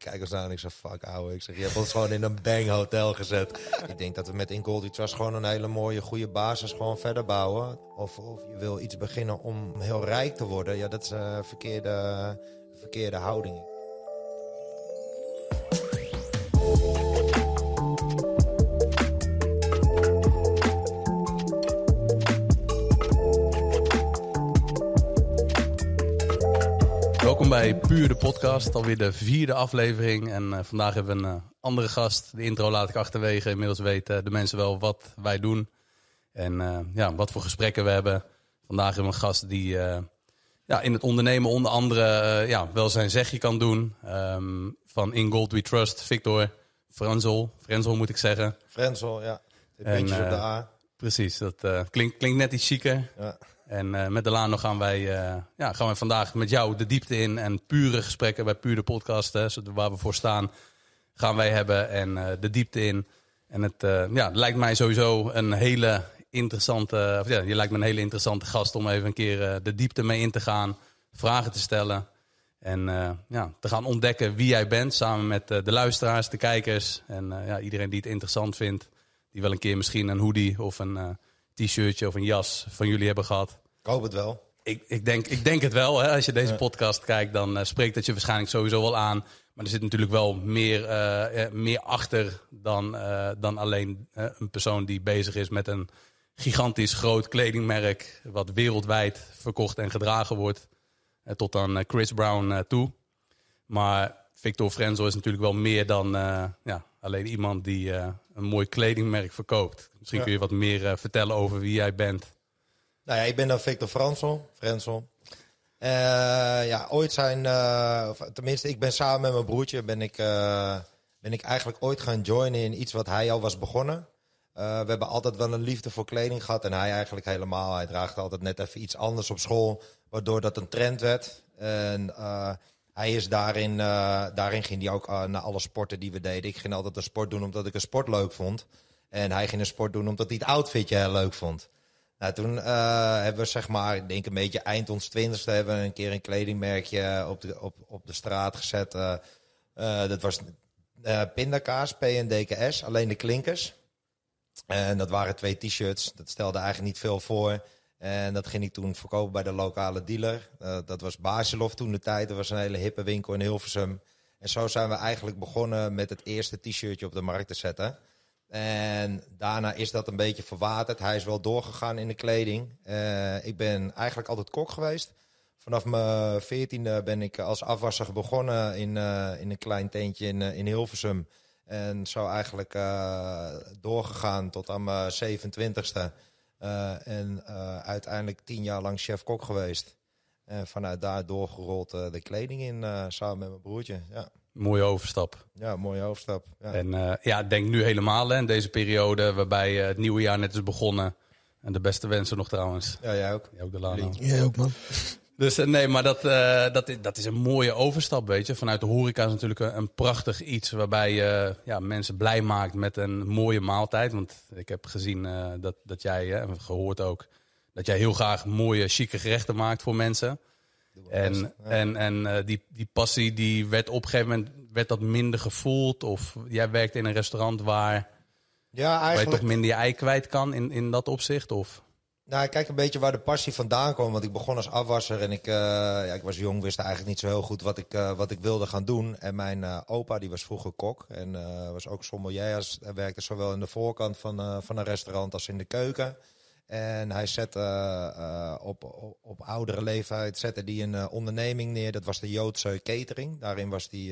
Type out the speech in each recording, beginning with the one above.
kijk aan en ik zeg, fuck ouwe. Ik zeg, je hebt ons gewoon in een bang hotel gezet. ik denk dat we met In Goldie Trust gewoon een hele mooie, goede basis gewoon verder bouwen. Of, of je wil iets beginnen om heel rijk te worden. Ja, dat is een verkeerde, verkeerde houding. Bij Puur de Podcast, alweer de vierde aflevering. En eh, vandaag hebben we een eh, andere gast. De intro laat ik achterwege. Inmiddels weten de mensen wel wat wij doen. En eh, ja, wat voor gesprekken we hebben. Vandaag hebben we een gast die ja, in het ondernemen onder andere ja, wel zijn zegje kan doen. Ehm, van In Gold We Trust, Victor Frenzel. Frenzel moet ik zeggen. Frenzel, ja. De puntjes op de A. Precies, dat klinkt, klinkt net iets chiquer. Ja. En uh, met Delano gaan wij, uh, ja, gaan wij vandaag met jou de diepte in en pure gesprekken bij Pure Podcast, hè, waar we voor staan, gaan wij hebben en uh, de diepte in. En het ja, lijkt mij sowieso een hele interessante, of ja, je lijkt me een hele interessante gast om even een keer de diepte mee in te gaan, vragen te stellen en ja, te gaan ontdekken wie jij bent samen met de luisteraars, de kijkers en ja, iedereen die het interessant vindt, die wel een keer misschien een hoodie of een t-shirtje of een jas van jullie hebben gehad. Ik hoop het wel. Ik, ik, denk, ik denk het wel. Hè. Als je deze podcast kijkt, dan uh, spreekt dat je waarschijnlijk sowieso wel aan. Maar er zit natuurlijk wel meer, uh, meer achter dan, uh, dan alleen een persoon die bezig is met een gigantisch groot kledingmerk. Wat wereldwijd verkocht en gedragen wordt. tot aan Chris Brown toe. Maar Victor Frenzel is natuurlijk wel meer dan ja, alleen iemand die een mooi kledingmerk verkoopt. Misschien kun je wat meer vertellen over wie jij bent. Nou ja, ik ben dan Victor Fransel. Frensel. Uh, ja, ooit zijn, uh, tenminste, ik ben samen met mijn broertje, ben ik, uh, ben ik eigenlijk ooit gaan joinen in iets wat hij al was begonnen. we hebben altijd wel een liefde voor kleding gehad en hij eigenlijk helemaal. Hij draagt altijd net even iets anders op school, waardoor dat een trend werd. En hij is daarin, daarin ging hij ook naar alle sporten die we deden. Ik ging altijd een sport doen omdat ik een sport leuk vond. En hij ging een sport doen omdat hij het outfitje leuk vond. Nou, toen uh, hebben we zeg maar, ik denk een beetje eind ons twintigste, hebben we een keer een kledingmerkje op de, op, op de straat gezet. Uh, uh, dat was pindakaas, PNDKS, alleen de klinkers. En dat waren twee t-shirts, dat stelde eigenlijk niet veel voor. En dat ging ik toen verkopen bij de lokale dealer. dat was Basilov toen de tijd, dat was een hele hippe winkel in Hilversum. En zo zijn we eigenlijk begonnen met het eerste t-shirtje op de markt te zetten. En daarna is dat een beetje verwaterd. Hij is wel doorgegaan in de kleding. Uh, ik ben eigenlijk altijd kok geweest. Vanaf mijn veertiende ben ik als afwasser begonnen in, uh, in een klein tentje in, uh, in Hilversum. En zo eigenlijk doorgegaan tot aan mijn 27ste. en uiteindelijk tien jaar lang chef-kok geweest. En vanuit daar doorgerold de kleding in samen met mijn broertje. Ja. Mooie overstap. Ja, mooie overstap. Ja. En uh, ja, denk nu helemaal hè, in deze periode waarbij uh, het nieuwe jaar net is begonnen. En de beste wensen nog trouwens. Ja, jij ook. Jij ook, Delano. Jij ook, man. Dus uh, nee, maar dat, dat, is, dat is een mooie overstap, weet je. Vanuit de horeca is natuurlijk een, een prachtig iets waarbij je ja, mensen blij maakt met een mooie maaltijd. Want ik heb gezien dat, dat jij, en gehoord ook, dat jij heel graag mooie, chique gerechten maakt voor mensen. En, en, en uh, die, die passie die werd op een gegeven moment werd dat minder gevoeld? Of jij werkt in een restaurant waar, ja, eigenlijk... waar je toch minder je ei kwijt kan in, in dat opzicht? Of? Nou, ik kijk een beetje waar de passie vandaan kwam. Want ik begon als afwasser en ik, uh, ja, ik was jong, wist eigenlijk niet zo heel goed wat ik, uh, wat ik wilde gaan doen. En mijn uh, opa, die was vroeger kok en was ook sommelier. Hij werkte zowel in de voorkant van, van een restaurant als in de keuken. En hij zette uh, op, op, op, oudere leeftijd zette die een uh, onderneming neer. Dat was de Joodse catering. Daarin was die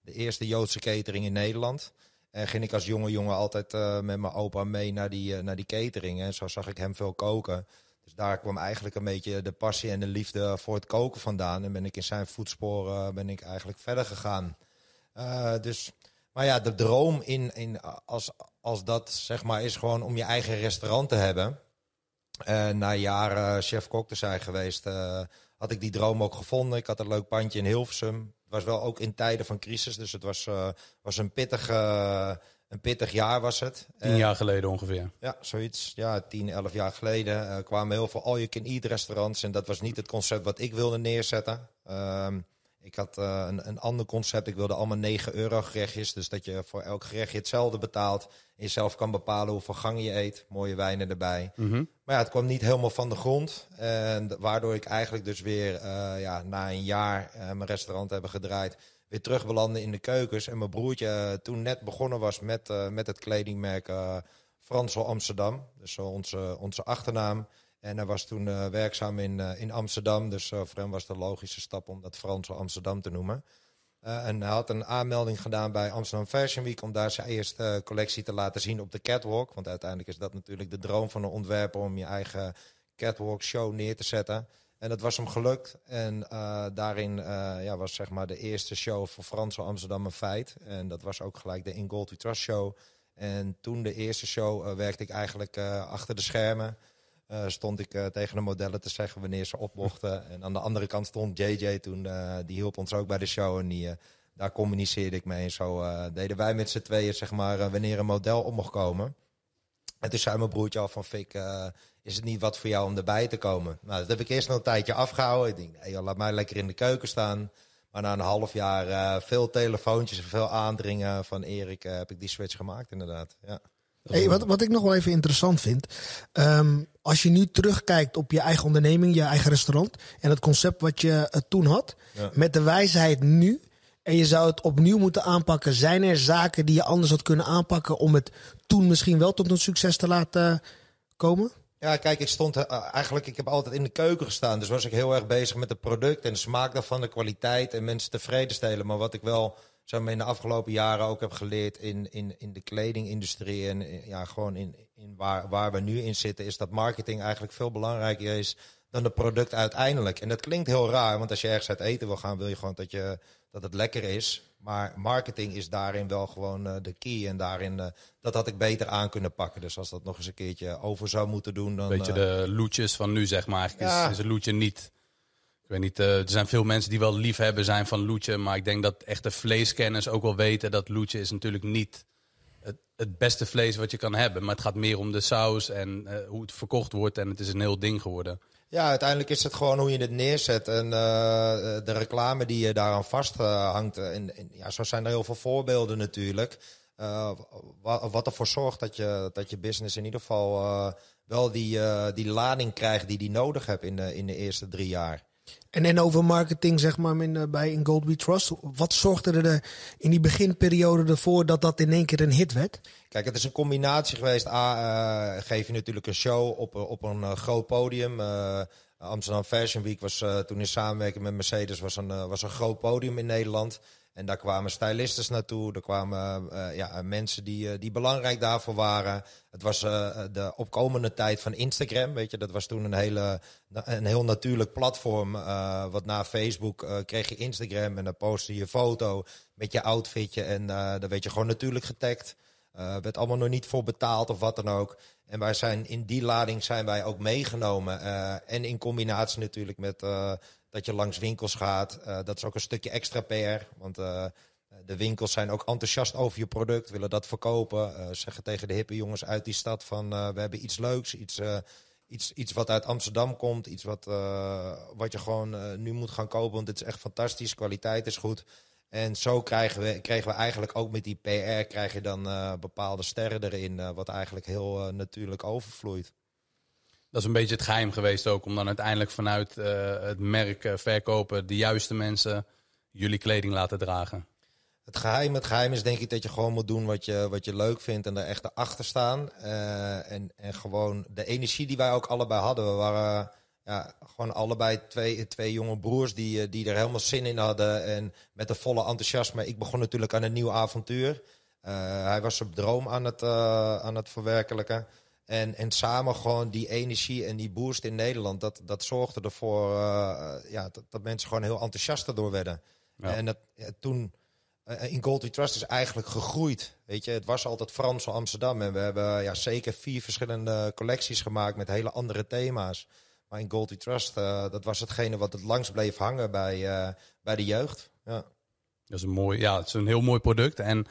de eerste Joodse catering in Nederland. En ging ik als jonge jongen altijd met mijn opa mee naar die, naar die catering. En zo zag ik hem veel koken. Dus daar kwam eigenlijk een beetje de passie en de liefde voor het koken vandaan. En ben ik in zijn voetsporen ben ik eigenlijk verder gegaan. dus, maar ja, de droom in, in, als, als dat zeg maar is gewoon om je eigen restaurant te hebben na jaren chef-kok te zijn geweest, uh, had ik die droom ook gevonden. Ik had een leuk pandje in Hilversum. Het was wel ook in tijden van crisis, dus het was, was een, pittig, een pittig jaar was het. Tien jaar geleden ongeveer. Ja, zoiets. Ja, tien, elf jaar geleden kwamen heel veel all-you-can-eat restaurants. En dat was niet het concept wat ik wilde neerzetten. Ehm, Ik had uh, een, een ander concept. Ik wilde allemaal 9 euro gerechtjes. Dus dat je voor elk gerechtje hetzelfde betaalt. En je zelf kan bepalen hoeveel gangen je eet. Mooie wijnen erbij. Mhm. Maar ja, het kwam niet helemaal van de grond. En waardoor ik eigenlijk dus weer uh, ja, na een jaar uh, mijn restaurant hebben gedraaid. Weer terug belandde in de keukens. En mijn broertje toen net begonnen was met, met het kledingmerk Fransel Amsterdam. Dus onze, onze achternaam. En hij was toen uh, werkzaam in, uh, in Amsterdam. Dus uh, voor hem was een logische stap om dat Frans Amsterdam te noemen. en hij had een aanmelding gedaan bij Amsterdam Fashion Week... om daar zijn eerste collectie te laten zien op de catwalk. Want uiteindelijk is dat natuurlijk de droom van een ontwerper... om je eigen catwalk show neer te zetten. En dat was hem gelukt. En daarin ja, was zeg maar de eerste show voor Frans Amsterdam een feit. En dat was ook gelijk de In Gold We Trust show. En toen de eerste show werkte ik eigenlijk achter de schermen... Uh, stond ik uh, tegen de modellen te zeggen wanneer ze opmochten. en aan de andere kant stond JJ toen, uh, die hielp ons ook bij de show. En die, daar communiceerde ik mee. En zo deden wij met z'n tweeën, zeg maar, wanneer een model op mocht komen. En toen zei mijn broertje al van, Fik, is het niet wat voor jou om erbij te komen? Nou, dat heb ik eerst nog een tijdje afgehouden. Ik denk, nee, laat mij lekker in de keuken staan. Maar na een half jaar veel telefoontjes en veel aandringen van Erik heb ik die switch gemaakt inderdaad. Ja. Hey, wat, wat ik nog wel even interessant vind. Um, als je nu terugkijkt op je eigen onderneming, je eigen restaurant. En het concept wat je uh, toen had. Ja. Met de wijsheid nu. En je zou het opnieuw moeten aanpakken. Zijn er zaken die je anders had kunnen aanpakken. om het toen misschien wel tot een succes te laten komen? Ja, kijk, ik stond uh, eigenlijk, ik heb altijd in de keuken gestaan. Dus was ik heel erg bezig met het product en de smaak daarvan, de kwaliteit en mensen tevreden stellen. Maar wat ik wel zo in de afgelopen jaren ook heb geleerd in, in, in de kledingindustrie en ja, gewoon in, in waar, waar we nu in zitten, is dat marketing eigenlijk veel belangrijker is dan het product uiteindelijk. En dat klinkt heel raar, want als je ergens uit eten wil gaan, wil je gewoon dat, je, dat het lekker is. Maar marketing is daarin wel gewoon uh, de key. En daarin, uh, dat had ik beter aan kunnen pakken. Dus als dat nog eens een keertje over zou moeten doen, dan... Beetje uh, de loetjes van nu, zeg maar. Eigenlijk ja. is, is een loetje niet weet niet, uh, er zijn veel mensen die wel liefhebber zijn van loetje. Maar ik denk dat echte vleeskenners ook wel weten dat loetje is natuurlijk niet het, het, beste vlees wat je kan hebben. Maar het gaat meer om de saus en uh, hoe het verkocht wordt. En het is een heel ding geworden. Ja, uiteindelijk is het gewoon hoe je het neerzet. En uh, de reclame die je daaraan vasthangt. en, en, ja, zo zijn er heel veel voorbeelden natuurlijk. wat, wat ervoor zorgt dat je, dat je business in ieder geval wel die, die lading krijgt die die nodig hebt in de, in de eerste drie jaar. En, en over marketing, zeg maar, in, bij In Gold We Trust. Wat zorgde er in die beginperiode ervoor dat dat in één keer een hit werd? Kijk, het is een combinatie geweest. A, uh, geef je natuurlijk een show op, op een groot podium. Amsterdam Fashion Week was toen in samenwerking met Mercedes was een, was een groot podium in Nederland. En daar kwamen stylistes naartoe. Er kwamen uh, ja, mensen die, uh, die belangrijk daarvoor waren. Het was uh, de opkomende tijd van Instagram. Weet je, dat was toen een, hele, een heel natuurlijk platform. wat na Facebook kreeg je Instagram. En dan postte je foto met je outfitje. En dan werd je gewoon natuurlijk getagd. werd allemaal nog niet voor betaald of wat dan ook. En wij zijn in die lading zijn wij ook meegenomen. en in combinatie natuurlijk met dat je langs winkels gaat. Uh, dat is ook een stukje extra PR. Want uh, de winkels zijn ook enthousiast over je product, willen dat verkopen. Uh, zeggen tegen de hippe jongens uit die stad van we hebben iets leuks, iets, iets, iets wat uit Amsterdam komt. Iets wat, wat je gewoon nu moet gaan kopen, want het is echt fantastisch. Kwaliteit is goed. En zo krijgen we, kregen we eigenlijk ook met die PR krijg je dan bepaalde sterren erin, wat eigenlijk heel natuurlijk overvloeit. Dat is een beetje het geheim geweest ook, om dan uiteindelijk vanuit uh, het merk uh, verkopen de juiste mensen jullie kleding laten dragen. Het geheim, het geheim is denk ik dat je gewoon moet doen wat je, wat je leuk vindt en er echt achter staan. Uh, en, en gewoon de energie die wij ook allebei hadden. We waren ja, gewoon allebei twee, twee jonge broers die, die er helemaal zin in hadden. En met een volle enthousiasme. Ik begon natuurlijk aan een nieuw avontuur. hij was zijn droom aan het, aan het verwerkelijken. En, en samen gewoon die energie en die boost in Nederland, dat, dat zorgde ervoor uh, ja, dat, dat, mensen gewoon heel enthousiast erdoor werden. Ja. En dat, ja, toen, uh, in Gold Trust is eigenlijk gegroeid. Weet je, het was altijd Frans van Amsterdam. En we hebben ja, zeker vier verschillende collecties gemaakt met hele andere thema's. Maar in Gold Trust, uh, dat was hetgene wat het langst bleef hangen bij, bij de jeugd. Ja. Dat is een mooi, ja, het is een heel mooi product. En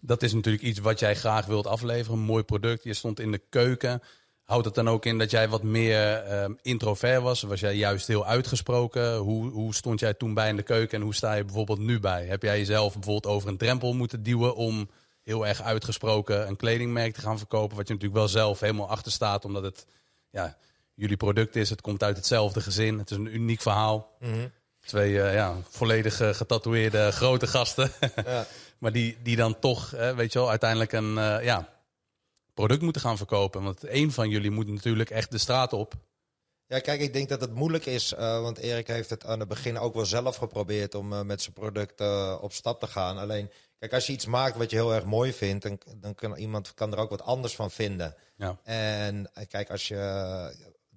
dat is natuurlijk iets wat jij graag wilt afleveren. Een mooi product. Je stond in de keuken. Houdt het dan ook in dat jij wat meer uh, introvert was? Was jij juist heel uitgesproken? Hoe, hoe stond jij toen bij in de keuken en hoe sta je bijvoorbeeld nu bij? Heb jij jezelf bijvoorbeeld over een drempel moeten duwen om heel erg uitgesproken een kledingmerk te gaan verkopen? Wat je natuurlijk wel zelf helemaal achter staat, omdat het ja, jullie product is. Het komt uit hetzelfde gezin. Het is een uniek verhaal. Mhm. Twee uh, ja, volledig uh, getatoeëerde grote gasten. Ja. maar die, die dan toch, weet je wel, uiteindelijk een uh, ja, product moeten gaan verkopen. Want een van jullie moet natuurlijk echt de straat op. Ja, kijk, ik denk dat het moeilijk is. want Erik heeft het aan het begin ook wel zelf geprobeerd om met zijn product op stap te gaan. Alleen, kijk, als je iets maakt wat je heel erg mooi vindt, dan, dan kan iemand kan er ook wat anders van vinden. Ja. En kijk, als je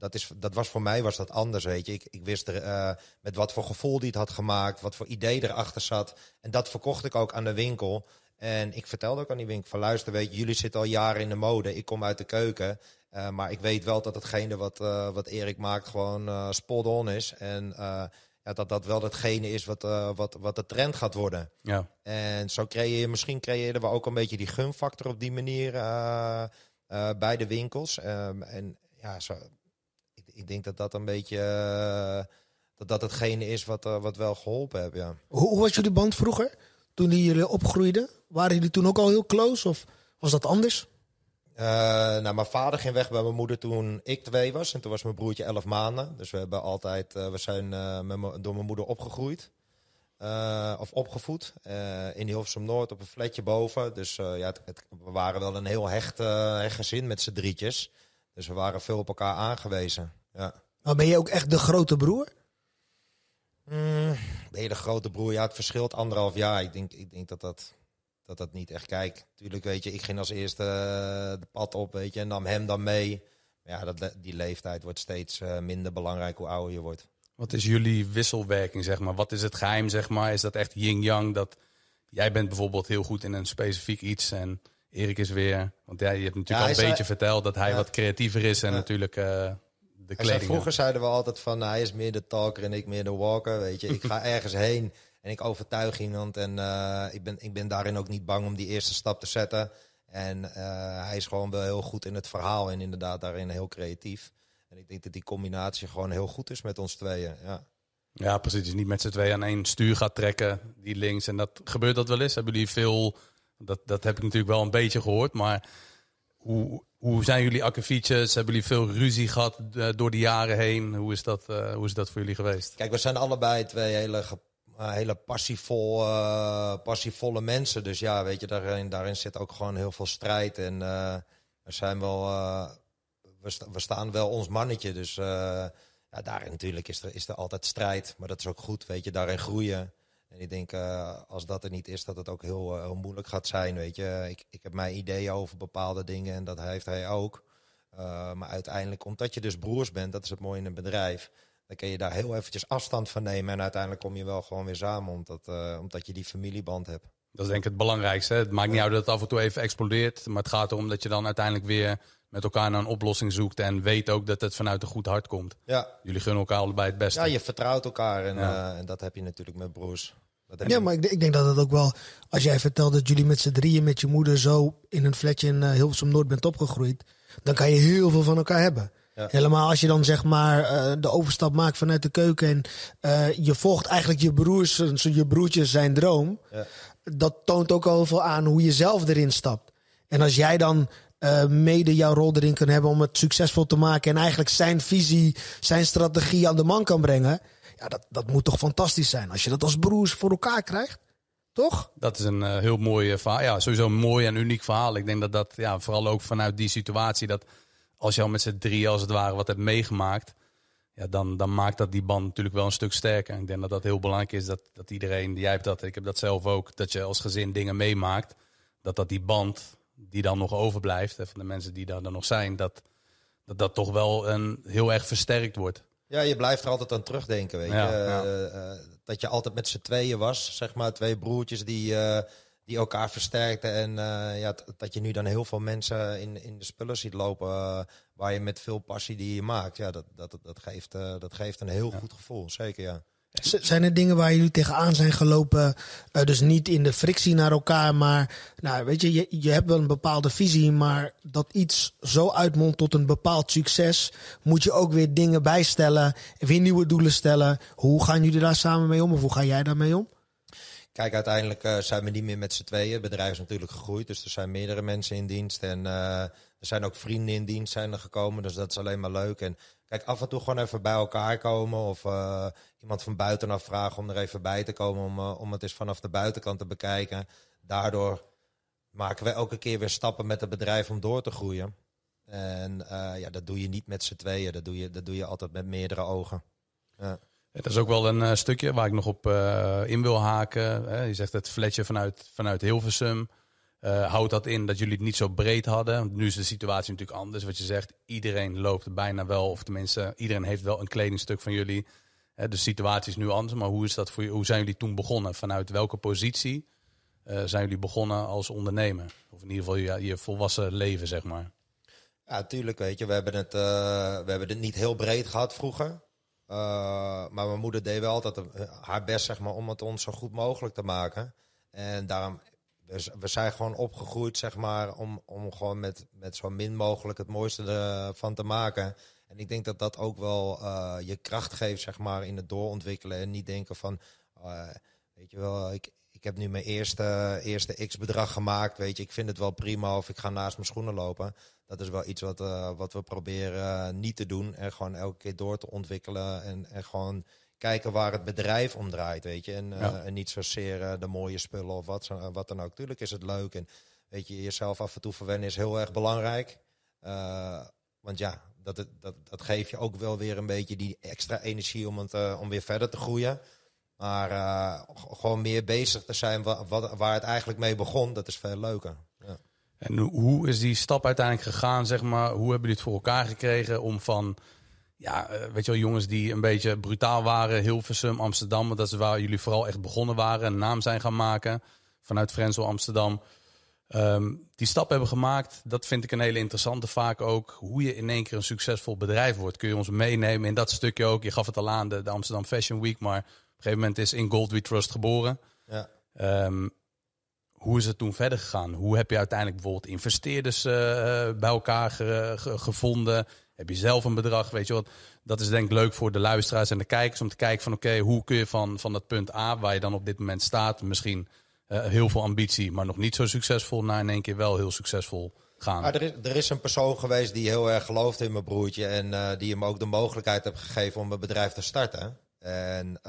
dat, is, dat was voor mij was dat anders, weet je. Ik, ik wist er, uh, met wat voor gevoel die het had gemaakt, wat voor idee erachter zat. En dat verkocht ik ook aan de winkel. En ik vertelde ook aan die winkel van luister, weet je, jullie zitten al jaren in de mode. Ik kom uit de keuken. Uh, maar ik weet wel dat hetgene wat, uh, wat Erik maakt gewoon spot on is. En ja, dat dat wel hetgene is wat, wat, wat de trend gaat worden. Ja. En zo creëer je, misschien creëerden we ook een beetje die gunfactor op die manier bij de winkels. Um, en ja, zo, ik denk dat dat een beetje. Uh, dat dat hetgene is wat, uh, wat wel geholpen heeft. Ja. Hoe, hoe, was jullie band vroeger? Toen jullie opgroeiden? Waren jullie toen ook al heel close? Of was dat anders? Uh, nou, mijn vader ging weg bij mijn moeder toen ik twee was. En toen was mijn broertje elf maanden. Dus we hebben altijd. we zijn met door mijn moeder opgegroeid. of opgevoed. in Hilversum Noord op een flatje boven. Dus ja, het, het, we waren wel een heel hecht, hecht gezin met z'n drietjes. Dus we waren veel op elkaar aangewezen. Ja. Maar ben je ook echt de grote broer? Mm, ben je de grote broer? Ja, het verschilt anderhalf jaar. Ik denk, ik denk dat, dat, dat dat niet echt kijkt. Tuurlijk, weet je, ik ging als eerste uh, de pad op, weet je, en nam hem dan mee. Maar ja, dat, die leeftijd wordt steeds uh, minder belangrijk hoe ouder je wordt. Wat is jullie wisselwerking, zeg maar? Wat is het geheim, zeg maar? Is dat echt yin-yang? Dat jij bent bijvoorbeeld heel goed in een specifiek iets en Erik is weer... Want ja, je hebt natuurlijk Ja, al een beetje verteld dat hij Ja. wat creatiever is en Ja. natuurlijk eh, de zei, vroeger zeiden we altijd van, nou, hij is meer de talker en ik meer de walker, weet je. Ik ga ergens heen en ik overtuig iemand en eh, ik, ben, ik ben daarin ook niet bang om die eerste stap te zetten. En eh, hij is gewoon wel heel goed in het verhaal en inderdaad daarin heel creatief. En ik denk dat die combinatie gewoon heel goed is met ons tweeën, ja. Ja, precies. Dus niet met z'n tweeën aan één stuur gaat trekken, die links. En dat gebeurt dat wel eens. Hebben jullie veel... Dat, dat heb ik natuurlijk wel een beetje gehoord, maar... Hoe, hoe zijn jullie akkefietjes? Hebben jullie veel ruzie gehad eh, door de jaren heen? Hoe is, dat, eh, hoe is dat voor jullie geweest? Kijk, we zijn allebei twee hele, eh, hele passievol, passievolle mensen. Dus ja, weet je, daarin, daarin zit ook gewoon heel veel strijd. En we zijn wel, we, we staan wel ons mannetje. Dus ja, daarin natuurlijk is er, is er altijd strijd. Maar dat is ook goed, weet je, daarin groeien. En ik denk, eh, als dat er niet is, dat het ook heel, eh, heel moeilijk gaat zijn, weet je. Ik, ik heb mijn ideeën over bepaalde dingen en dat heeft hij ook. Eh, maar uiteindelijk, omdat je dus broers bent, dat is het mooie in een bedrijf... Dan kun je daar heel eventjes afstand van nemen. En uiteindelijk kom je wel gewoon weer samen. Omdat, omdat je die familieband hebt. Dat is denk ik het belangrijkste. hè. Het maakt niet uit dat het af en toe even explodeert. Maar het gaat erom dat je dan uiteindelijk weer met elkaar naar een oplossing zoekt. En weet ook dat het vanuit een goed hart komt. Ja, Jullie gunnen elkaar allebei het beste. ja je vertrouwt elkaar. En, Ja. en dat heb je natuurlijk met broers. Ja, maar ik, denk- ik denk dat het ook wel... Als jij vertelt dat jullie met z'n drieën met je moeder zo in een flatje in eh, Hilversum Noord bent opgegroeid... dan kan je heel veel van elkaar hebben. Ja. Helemaal als je dan zeg maar eh, de overstap maakt vanuit de keuken... en eh, je volgt eigenlijk je broers, je broertjes zijn droom... Ja. dat toont ook al heel veel aan hoe je zelf erin stapt. En als jij dan mede jouw rol erin kan hebben om het succesvol te maken... en eigenlijk zijn visie, zijn strategie aan de man kan brengen... ja, dat, dat moet toch fantastisch zijn als je dat als broers voor elkaar krijgt? Toch? Dat is een eh, heel mooi eh, verhaal. Ja, sowieso een mooi en uniek verhaal. Ik denk dat dat, ja, vooral ook vanuit die situatie, dat als je al met z'n drie als het ware wat hebt meegemaakt, ja, dan, dan maakt dat die band natuurlijk wel een stuk sterker. Ik denk dat dat heel belangrijk is, dat, dat iedereen, jij hebt dat, ik heb dat zelf ook, dat je als gezin dingen meemaakt, dat dat die band die dan nog overblijft, hè, van de mensen die daar dan nog zijn, dat dat, dat toch wel een, heel erg versterkt wordt. Ja, je blijft er altijd aan terugdenken, weet je. Ja, Eh, ja. eh, dat je altijd met z'n tweeën was, zeg maar. Twee broertjes die, eh, die elkaar versterkten. En ja, dat je nu dan heel veel mensen in, in de spullen ziet lopen... waar je met veel passie die je maakt. Ja, dat, dat, dat, geeft, dat geeft een heel goed gevoel, zeker ja. Zijn er dingen waar jullie tegenaan zijn gelopen? Uh, dus niet in de frictie naar elkaar, maar nou, weet je, je, je hebt wel een bepaalde visie, maar dat iets zo uitmondt tot een bepaald succes, moet je ook weer dingen bijstellen, weer nieuwe doelen stellen. Hoe gaan jullie daar samen mee om of hoe ga jij daarmee om? Kijk, uiteindelijk uh, zijn we niet meer met z'n tweeën. Het bedrijf is natuurlijk gegroeid, dus er zijn meerdere mensen in dienst. En uh, er zijn ook vrienden in dienst zijn er gekomen, dus dat is alleen maar leuk. En af en toe gewoon even bij elkaar komen of uh, iemand van buitenaf vragen om er even bij te komen om, om het eens vanaf de buitenkant te bekijken. Daardoor maken we elke keer weer stappen met het bedrijf om door te groeien. En ja, dat doe je niet met z'n tweeën, dat doe je, dat doe je altijd met meerdere ogen. Ja. Het is ook wel een stukje waar ik nog op in wil haken. Je zegt het fletje vanuit, vanuit Hilversum. Uh, houdt dat in dat jullie het niet zo breed hadden? Nu is de situatie natuurlijk anders. Wat je zegt, iedereen loopt bijna wel, of tenminste, iedereen heeft wel een kledingstuk van jullie. Hè, de situatie is nu anders, maar hoe, is dat voor, hoe zijn jullie toen begonnen? Vanuit welke positie zijn jullie begonnen als ondernemer? Of in ieder geval je, volwassen leven, zeg maar. Ja, natuurlijk, weet je. We hebben, het, we hebben het niet heel breed gehad vroeger. Maar mijn moeder deed wel altijd haar best zeg maar, om het ons zo goed mogelijk te maken. En daarom, we, we zijn gewoon opgegroeid zeg maar, om, om gewoon met, met zo min mogelijk het mooiste ervan te maken. En ik denk dat dat ook wel uh, je kracht geeft zeg maar, in het doorontwikkelen. En niet denken van, uh, weet je wel, ik, ik heb nu mijn eerste, eerste x-bedrag gemaakt. Weet je, ik vind het wel prima of ik ga naast mijn schoenen lopen dat is wel iets wat, wat we proberen niet te doen. En gewoon elke keer door te ontwikkelen. En, en gewoon kijken waar het bedrijf om draait, weet je. En, ja. en niet zozeer de mooie spullen of wat, wat dan ook. Tuurlijk is het leuk. En weet je, jezelf af en toe verwennen is heel erg belangrijk. want ja, dat, dat, dat geeft je ook wel weer een beetje die extra energie om, het, om weer verder te groeien. Maar gewoon meer bezig te zijn wat, wat, waar het eigenlijk mee begon, dat is veel leuker. Ja. En hoe is die stap uiteindelijk gegaan, zeg maar? Hoe hebben jullie het voor elkaar gekregen om van, ja, weet je wel, jongens die een beetje brutaal waren, Hilversum, Amsterdam, dat is waar jullie vooral echt begonnen waren, een naam zijn gaan maken vanuit Frenzel Amsterdam. Um, die stap hebben gemaakt, dat vind ik een hele interessante vaak ook. Hoe je in één keer een succesvol bedrijf wordt. Kun je ons meenemen in dat stukje ook? Je gaf het al aan, de, de Amsterdam Fashion Week, maar op een gegeven moment is In Gold We Trust geboren. Ja. Um, hoe is het toen verder gegaan? Hoe heb je uiteindelijk bijvoorbeeld investeerders uh, bij elkaar ge ge gevonden? Heb je zelf een bedrag? Weet je wat? Dat is denk ik leuk voor de luisteraars en de kijkers om te kijken van oké, hoe kun je van, van dat punt A, waar je dan op dit moment staat, misschien uh, heel veel ambitie, maar nog niet zo succesvol, naar in één keer wel heel succesvol gaan. Maar er, is, er is een persoon geweest die heel erg gelooft in mijn broertje en uh, die hem ook de mogelijkheid heeft gegeven om een bedrijf te starten. En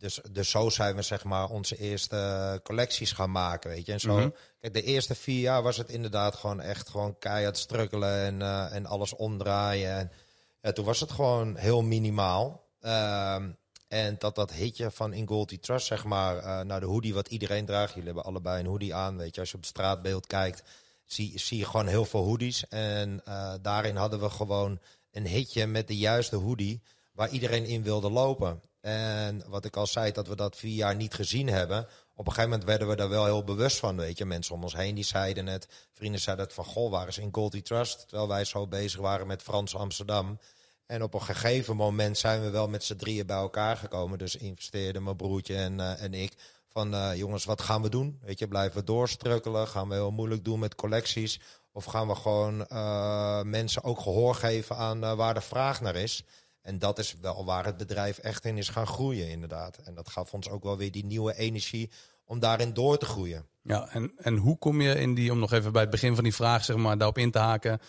dus, dus zo zijn we zeg maar onze eerste collecties gaan maken, weet je. En zo, mm -hmm. kijk, de eerste vier jaar was het inderdaad gewoon echt gewoon keihard strukkelen en, uh, en alles omdraaien. En ja, toen was het gewoon heel minimaal. Um, en dat dat hitje van In Goldie Trust, zeg maar, uh, nou de hoodie wat iedereen draagt. Jullie hebben allebei een hoodie aan, weet je. Als je op het straatbeeld kijkt, zie, zie je gewoon heel veel hoodies. En uh, daarin hadden we gewoon een hitje met de juiste hoodie waar iedereen in wilde lopen. En wat ik al zei, dat we dat vier jaar niet gezien hebben. Op een gegeven moment werden we daar wel heel bewust van. Weet je, mensen om ons heen die zeiden het. Vrienden zeiden het van, goh, waar is in Goldie Trust? Terwijl wij zo bezig waren met Frans Amsterdam. En op een gegeven moment zijn we wel met z'n drieën bij elkaar gekomen. Dus investeerde mijn broertje en, uh, en ik. Van uh, jongens, wat gaan we doen? Weet je, blijven we doorstrukkelen? Gaan we heel moeilijk doen met collecties? Of gaan we gewoon uh, mensen ook gehoor geven aan waar de vraag naar is? En dat is wel waar het bedrijf echt in is gaan groeien, inderdaad. En dat gaf ons ook wel weer die nieuwe energie om daarin door te groeien. Ja, en, en hoe kom je in die, om nog even bij het begin van die vraag zeg maar, daarop in te haken.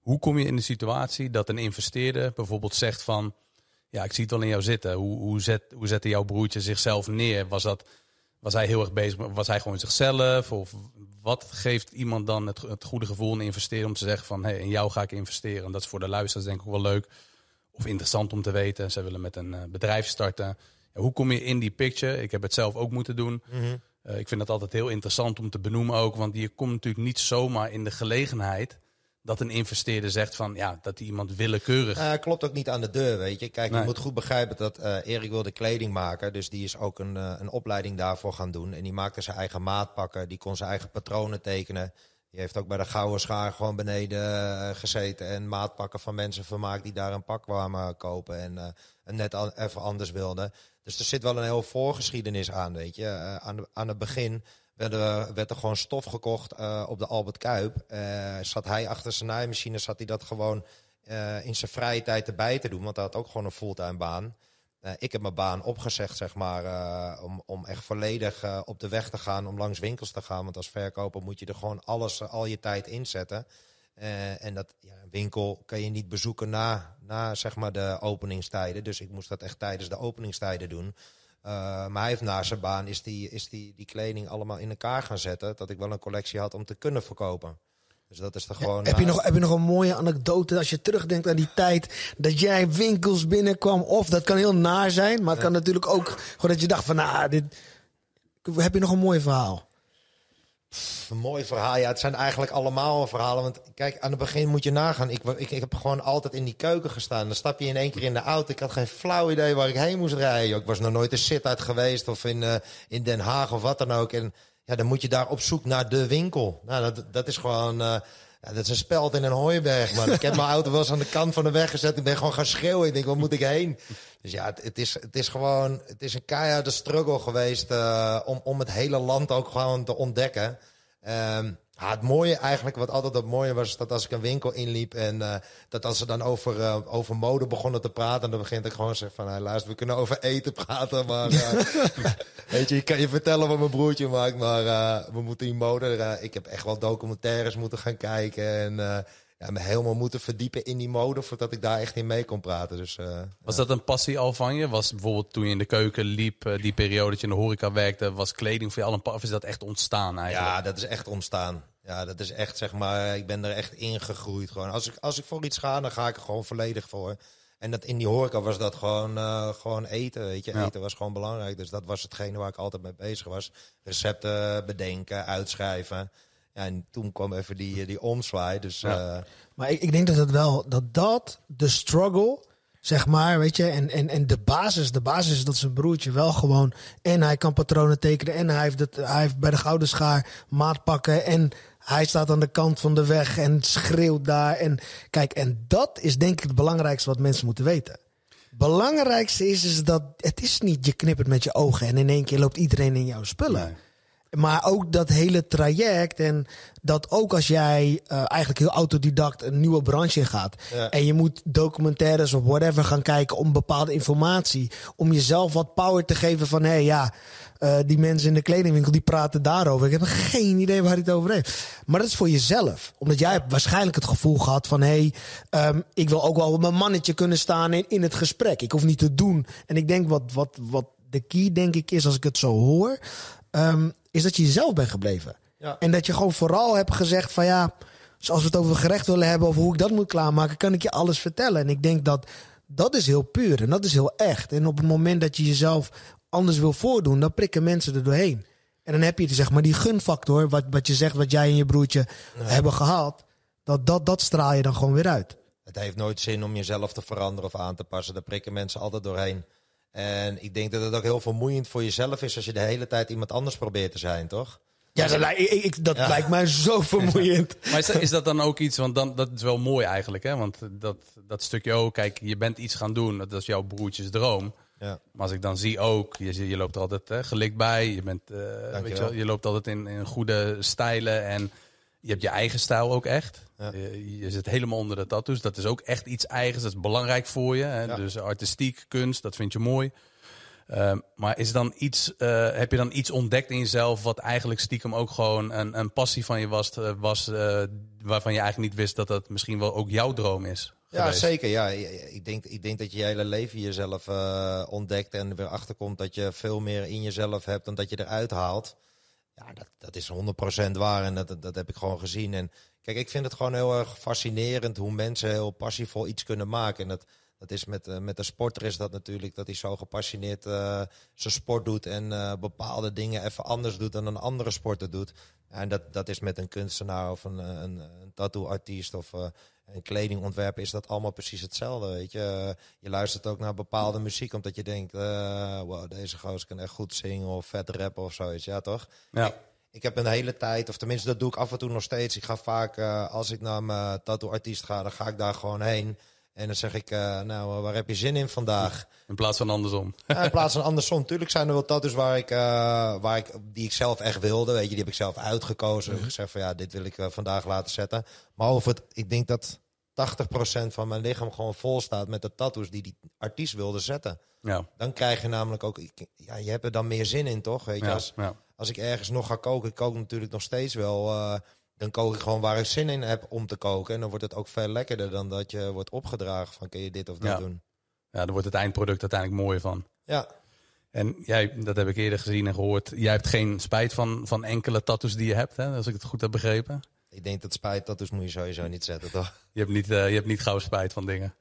Hoe kom je in de situatie dat een investeerder bijvoorbeeld zegt van... Ja, ik zie het wel in jou zitten. Hoe, hoe, zet, hoe zette jouw broertje zichzelf neer? Was, dat, was hij heel erg bezig? Was hij gewoon zichzelf? Of wat geeft iemand dan het, het goede gevoel een investeren om te zeggen van... Hé, hey, in jou ga ik investeren. En dat is voor de luisteraars denk ik ook wel leuk of interessant om te weten. Ze willen met een uh, bedrijf starten. Ja, hoe kom je in die picture? Ik heb het zelf ook moeten doen. Mm -hmm. uh, ik vind dat altijd heel interessant om te benoemen ook. Want je komt natuurlijk niet zomaar in de gelegenheid dat een investeerder zegt van ja, dat iemand willekeurig. Uh, klopt ook niet aan de deur, weet je. Kijk, nee. je moet goed begrijpen dat uh, Erik wilde kleding maken. Dus die is ook een, uh, een opleiding daarvoor gaan doen. En die maakte zijn eigen maatpakken. Die kon zijn eigen patronen tekenen. Die heeft ook bij de Gouden Schaar gewoon beneden gezeten en maatpakken van mensen vermaakt die daar een pak kwamen kopen en, en net even anders wilden. Dus er zit wel een heel voorgeschiedenis aan, weet je. aan, aan het begin werd er, werd er gewoon stof gekocht op de Albert Kuip. zat hij achter zijn naaimachine, zat hij dat gewoon in zijn vrije tijd erbij te doen, want hij had ook gewoon een fulltime baan. Uh, ik heb mijn baan opgezegd, zeg maar, uh, om, om echt volledig uh, op de weg te gaan, om langs winkels te gaan. Want als verkoper moet je er gewoon alles, al je tijd inzetten. en dat ja, een winkel kan je niet bezoeken na, na zeg maar, de openingstijden. Dus ik moest dat echt tijdens de openingstijden doen. maar hij heeft na zijn baan is die, is die, die kleding allemaal in elkaar gaan zetten. Dat ik wel een collectie had om te kunnen verkopen. Dus dat is toch gewoon. heb, je nog, heb je nog een mooie anekdote als je terugdenkt aan die tijd dat jij winkels binnenkwam? Of dat kan heel naar zijn, maar het kan natuurlijk ook gewoon dat je dacht van, nou, dit. Heb je nog een mooi verhaal? een mooi verhaal. Ja, het zijn eigenlijk allemaal verhalen. Want kijk, aan het begin moet je nagaan. Ik, ik, ik heb gewoon altijd in die keuken gestaan. Dan stap je in één keer in de auto. Ik had geen flauw idee waar ik heen moest rijden. Ik was nog nooit een sit uit geweest of in, uh, in Den Haag of wat dan ook. En ja, dan moet je daar op zoek naar de winkel. Nou, dat, dat is gewoon... Ja, dat is een speld in een hooiberg, man. ik heb mijn auto wel eens aan de kant van de weg gezet. Ik ben gewoon gaan schreeuwen. Ik denk, waar moet ik heen? Dus ja, het, is, het is gewoon... Het is een keiharde struggle geweest... Uh, om, om het hele land ook gewoon te ontdekken. Um, ja, het mooie eigenlijk, wat altijd het mooie was, dat als ik een winkel inliep en uh, dat als ze dan over, uh, over mode begonnen te praten, dan begint ik gewoon te zeggen van, hey, luister, we kunnen over eten praten, maar uh, weet je, ik kan je vertellen wat mijn broertje maakt, maar we moeten die mode, ik heb echt wel documentaires moeten gaan kijken en ja, me helemaal moeten verdiepen in die mode voordat ik daar echt in mee kon praten. Dus, was dat een passie al van je? Was bijvoorbeeld toen je in de keuken liep, die periode dat je in de horeca werkte, was kleding voor je al een passie? Of is dat echt ontstaan eigenlijk? Ja, dat is echt ontstaan. Ja, dat is echt, zeg maar, ik ben er echt ingegroeid gewoon. Als ik, als ik voor iets ga, dan ga ik er gewoon volledig voor. En dat in die horeca was dat gewoon, uh, gewoon eten, weet je. Eten was gewoon belangrijk. Dus dat was hetgene waar ik altijd mee bezig was. Recepten bedenken, uitschrijven. Ja, en toen kwam even die, die omzwaai. Dus, ja. uh, maar ik, ik denk dat het wel, dat dat, de struggle zeg maar, weet je. En, en, en de basis, de basis is dat zijn broertje wel gewoon... en hij kan patronen tekenen en hij heeft, het, hij heeft bij de gouden schaar maat pakken... en hij staat aan de kant van de weg en schreeuwt daar. En kijk, en dat is denk ik het belangrijkste wat mensen moeten weten. Belangrijkste is, is dat het is niet je knippert met je ogen en in één keer loopt iedereen in jouw spullen. Maar ook dat hele traject. En dat ook als jij uh, eigenlijk heel autodidact een nieuwe branche ingaat. Ja. En je moet documentaires of whatever gaan kijken om bepaalde informatie. Om jezelf wat power te geven van hé hey, ja. Uh, die mensen in de kledingwinkel die praten daarover. Ik heb geen idee waar hij het over heeft. Maar dat is voor jezelf. Omdat jij hebt waarschijnlijk het gevoel gehad van... hé, hey, um, ik wil ook wel op mijn mannetje kunnen staan in, in het gesprek. Ik hoef niet te doen. En ik denk wat, wat, wat de key denk ik is als ik het zo hoor... Um, is dat je jezelf bent gebleven. Ja. En dat je gewoon vooral hebt gezegd van ja, zoals we het over gerecht willen hebben of hoe ik dat moet klaarmaken, kan ik je alles vertellen. En ik denk dat dat is heel puur en dat is heel echt. En op het moment dat je jezelf anders wil voordoen, dan prikken mensen er doorheen. En dan heb je zeg maar die gunfactor, wat, wat je zegt, wat jij en je broertje hebben gehad, dat, dat, dat straal je dan gewoon weer uit. Het heeft nooit zin om jezelf te veranderen of aan te passen. Daar prikken mensen altijd doorheen. En ik denk dat het ook heel vermoeiend voor jezelf is als je de hele tijd iemand anders probeert te zijn, toch? Ja, dat, lijkt, ik, dat lijkt mij zo vermoeiend. maar is dat, is dat, dan ook iets, want dan, dat is wel mooi eigenlijk, hè? Want dat, dat stukje ook, kijk, je bent iets gaan doen, dat is jouw broertjes droom. Ja. Maar als ik dan zie ook, je, je loopt er altijd hè, gelikt bij, je, bent, uh, weet je, wel, je loopt altijd in, in goede stijlen en je hebt je eigen stijl ook echt. Je, je, zit helemaal onder de tattoos. Dat is ook echt iets eigens. Dat is belangrijk voor je. Hè? Dus artistiek, kunst, dat vind je mooi. Uh, maar is dan iets, uh, heb je dan iets ontdekt in jezelf wat eigenlijk stiekem ook gewoon een, een passie van je was, uh, was waarvan je eigenlijk niet wist dat dat misschien wel ook jouw droom is? Ja, zeker. Ja. Ik, denk, ik denk dat je je hele leven jezelf ontdekt en er weer achterkomt dat je veel meer in jezelf hebt dan dat je eruit haalt. Ja, dat, dat is 100% waar en dat, dat heb ik gewoon gezien. En kijk, ik vind het gewoon heel erg fascinerend hoe mensen heel passievol iets kunnen maken. En dat, dat is met, uh, met de sporter is dat natuurlijk dat hij zo gepassioneerd uh, zijn sport doet en uh, bepaalde dingen even anders doet dan een andere sporter doet. En dat, dat is met een kunstenaar of een, een, een tattoo-artiest of een kledingontwerper is dat allemaal precies hetzelfde. Weet je. je luistert ook naar bepaalde muziek omdat je denkt, wow, deze gozer kan echt goed zingen of vet rappen of zoiets. Ja, toch? Ja ik heb een hele tijd, of tenminste dat doe ik af en toe nog steeds. Ik ga vaak, uh, als ik naar mijn tattoo-artiest ga, dan ga ik daar gewoon heen. En dan zeg ik, uh, nou, waar heb je zin in vandaag? In plaats van andersom. Ja, in plaats van andersom. Tuurlijk zijn er wel tattoos waar ik, uh, waar ik, die ik zelf echt wilde. Weet je, die heb ik zelf uitgekozen. Mm -hmm. Ik zeg van, ja, dit wil ik vandaag laten zetten. Maar over het, ik denk dat 80% van mijn lichaam gewoon vol staat met de tattoos die die artiest wilde zetten. Ja. Dan krijg je namelijk ook, ja, je hebt er dan meer zin in, toch? Weet je, Ja, als, ja. Als ik ergens nog ga koken, ik kook natuurlijk nog steeds wel. eh, dan kook ik gewoon waar ik zin in heb om te koken. En dan wordt het ook veel lekkerder dan dat je wordt opgedragen van kun je dit of dat Ja. doen. ja, daar wordt het eindproduct uiteindelijk mooi van. Ja, En jij, dat heb ik eerder gezien en gehoord. Jij hebt geen spijt van, van enkele tattoos die je hebt, hè, als ik het goed heb begrepen. ik denk dat spijt, dus moet je sowieso niet zetten, toch? Je hebt niet, eh, je hebt niet gauw spijt van dingen.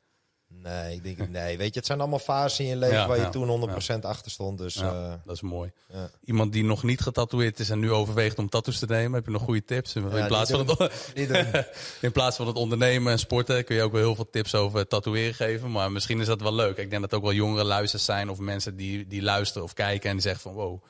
Nee, ik denk het- nee. Weet je, het zijn allemaal fasen in je leven Ja, waar je ja, toen 100% achter stond. Dus Ja, eh, dat is mooi. ja. Iemand die nog niet getatoeëerd is en nu overweegt om tattoos te nemen, heb je nog goede tips? In, Ja, plaats, van het, niet doen. in plaats van het ondernemen en sporten kun je ook wel heel veel tips over tatoeëren geven. Maar misschien is dat wel leuk. Ik denk dat ook wel jongere luisteraars zijn of mensen die, die luisteren of kijken en die zeggen van wow,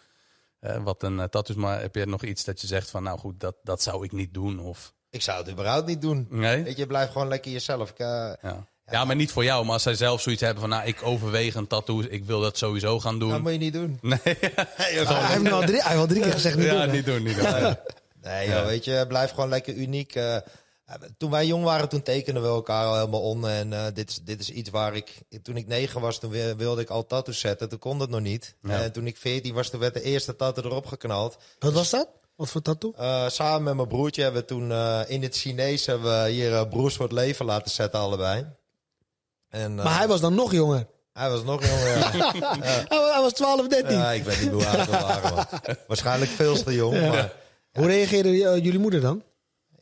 eh, wat een uh, tattoo is. Maar heb je nog iets dat je zegt van nou goed, dat, dat zou ik niet doen? Of, Ik zou het überhaupt niet doen. nee? Weet je, blijf gewoon lekker jezelf. Ik, eh, Ja. Ja, maar niet voor jou. Maar als zij zelf zoiets hebben van nou ik overweeg een tattoo, ik wil dat sowieso gaan doen. dat moet je niet doen. Nee, hij, heeft nu al drie, hij heeft al drie keer gezegd niet ja, doen. hè? niet doen, niet doen. Nee, joh, weet je, blijf gewoon lekker uniek. eh. toen wij jong waren, toen tekenden we elkaar al helemaal on. En eh, dit, is, dit is iets waar ik... Toen ik negen was, toen wi- wilde ik al tattoos zetten. Toen kon dat nog niet. Ja. En toen ik veertien was, toen werd de eerste tattoo erop geknald. Wat was dat? Wat voor tattoo? Eh, samen met mijn broertje hebben we toen eh, in het Chinees... hebben we hier Broers voor het Leven laten zetten, allebei. En, eh, Maar hij was dan nog jonger. hij was nog jonger. ja. Hij was- hij was 12, 13. Ja, ik weet niet hoe oud we waren. Waarschijnlijk veel te jong. Maar Hoe reageerde eh, jullie moeder dan?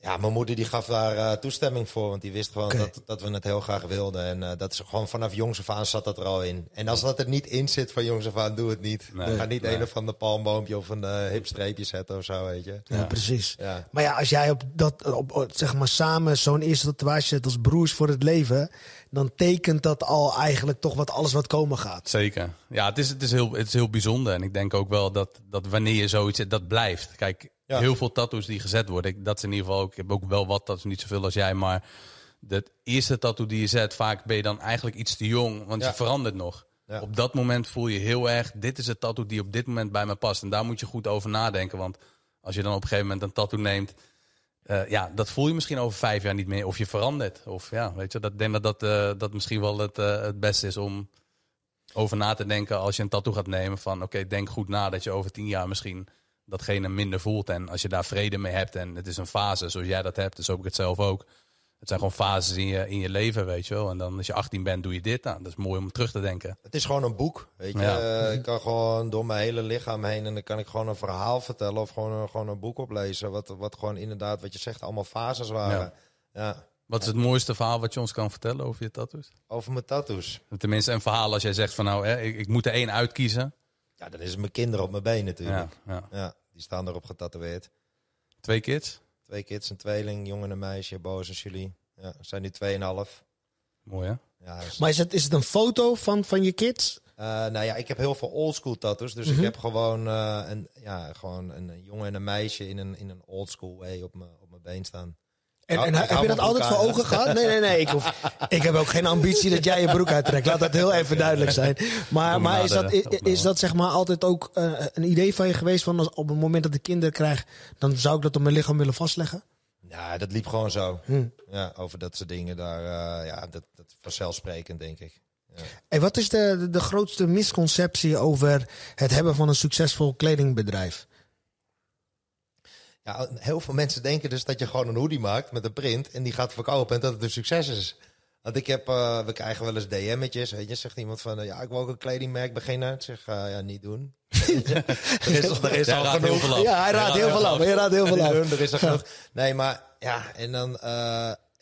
Ja, mijn moeder die gaf daar eh, toestemming voor. Want die wist gewoon dat, dat we het heel graag wilden. En eh, dat is gewoon vanaf jongs af aan zat dat er al in. En als dat er niet in zit van jongs af aan, doe het niet. Nee, Ga niet nee. een of ander palmboompje of een eh hipstreepje zetten of zo, weet je. Ja, Ja. precies. Ja. Maar ja, als jij op dat, op, op- zeg maar samen zo'n eerste tatoeage zet als broers voor het leven, dan tekent dat al eigenlijk toch wat alles wat komen gaat. Zeker. Ja, het is, het, is heel, het is heel bijzonder. En ik denk ook wel dat, dat wanneer je zoiets zet, dat blijft. Kijk, Ja. heel veel tattoos die gezet worden. Ik, dat is in ieder geval ook. Ik heb ook wel wat tattoos, niet zoveel als jij. Maar de eerste tattoo die je zet, vaak ben je dan eigenlijk iets te jong. Want Ja. je verandert nog. Ja. Op dat moment voel je heel erg, dit is het tattoo die op dit moment bij me past. En daar moet je goed over nadenken. Want als je dan op een gegeven moment een tattoo neemt. eh, ja, dat voel je misschien over vijf jaar niet meer. Of je verandert. Of ja, weet je, dat ik denk dat dat, eh, dat misschien wel het, eh, het beste is om over na te denken als je een tattoo gaat nemen. Van oké, denk goed na dat je over tien jaar misschien datgene minder voelt. En als je daar vrede mee hebt en het is een fase zoals jij dat hebt, dus ook ik het zelf ook. Het zijn gewoon fases in je, in je leven, weet je wel. En dan als je 18 bent, doe je dit. Nou, dat is mooi om terug te denken. Het is gewoon een boek, weet je. Ja. Eh, ik kan gewoon door mijn hele lichaam heen en dan kan ik gewoon een verhaal vertellen of gewoon, een- gewoon een boek oplezen. Wat, wat gewoon inderdaad, wat je zegt, allemaal fases waren. Ja. Wat is het mooiste verhaal wat je ons kan vertellen over je tattoos? Over mijn tattoos. Tenminste, een verhaal als jij zegt van nou, hè, ik, ik moet er één uitkiezen. Ja, dan is het mijn kinderen op mijn been natuurlijk. ja. Ja, die staan erop getatoeëerd. Twee kids. Twee kids, een tweeling, jongen en een meisje, Boos en Julie. Ja, zijn nu 2,5. Mooi hè? Ja, Maar is het, is het een foto van, van je kids? Eh, nou ja, ik heb heel veel oldschool tattoos. Dus Mhm. ik heb gewoon, eh, een, ja, gewoon een jongen en een meisje in een, in een oldschool way op mijn op mijn been staan. En, Nou, en heb je dat altijd voor ogen gehad? Nee, nee, nee. Ik, hoef, ik heb ook geen ambitie dat jij je broek uittrekt. Laat dat heel even duidelijk zijn. Maar, maar is, dat, is, dat zeg maar altijd ook eh, een idee van je geweest? Van als, op het moment dat ik kinderen krijg, dan zou ik dat op mijn lichaam willen vastleggen? Ja, dat liep gewoon zo. Hm. Ja, over dat soort dingen daar, eh, ja, dat, dat vanzelfsprekend denk ik. Hey, wat is de, de grootste misconceptie over het hebben van een succesvol kledingbedrijf? Ja, heel veel mensen denken dus dat je gewoon een hoodie maakt met een print en die gaat verkopen en dat het een succes is. Want ik heb, eh, we krijgen wel eens DM'tjes, weet je, zegt iemand van, eh, ja, ik wil ook een kledingmerk beginnen. Ik zeg, eh, ja, niet doen. Er is, er is Jij al heel genoeg. veel. Ja, hij raadt heel veel af. Hij raadt heel veel af. er is al genoeg. Nee, maar ja, en dan,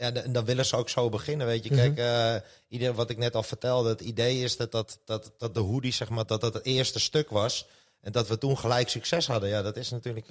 ja, dan willen ze ook zo beginnen, weet je. Kijk, eh, ieder, wat ik net al vertelde, het idee is dat, dat, dat, dat de hoodie, zeg maar, dat dat het eerste stuk was. En dat we toen gelijk succes hadden. Ja, dat is natuurlijk,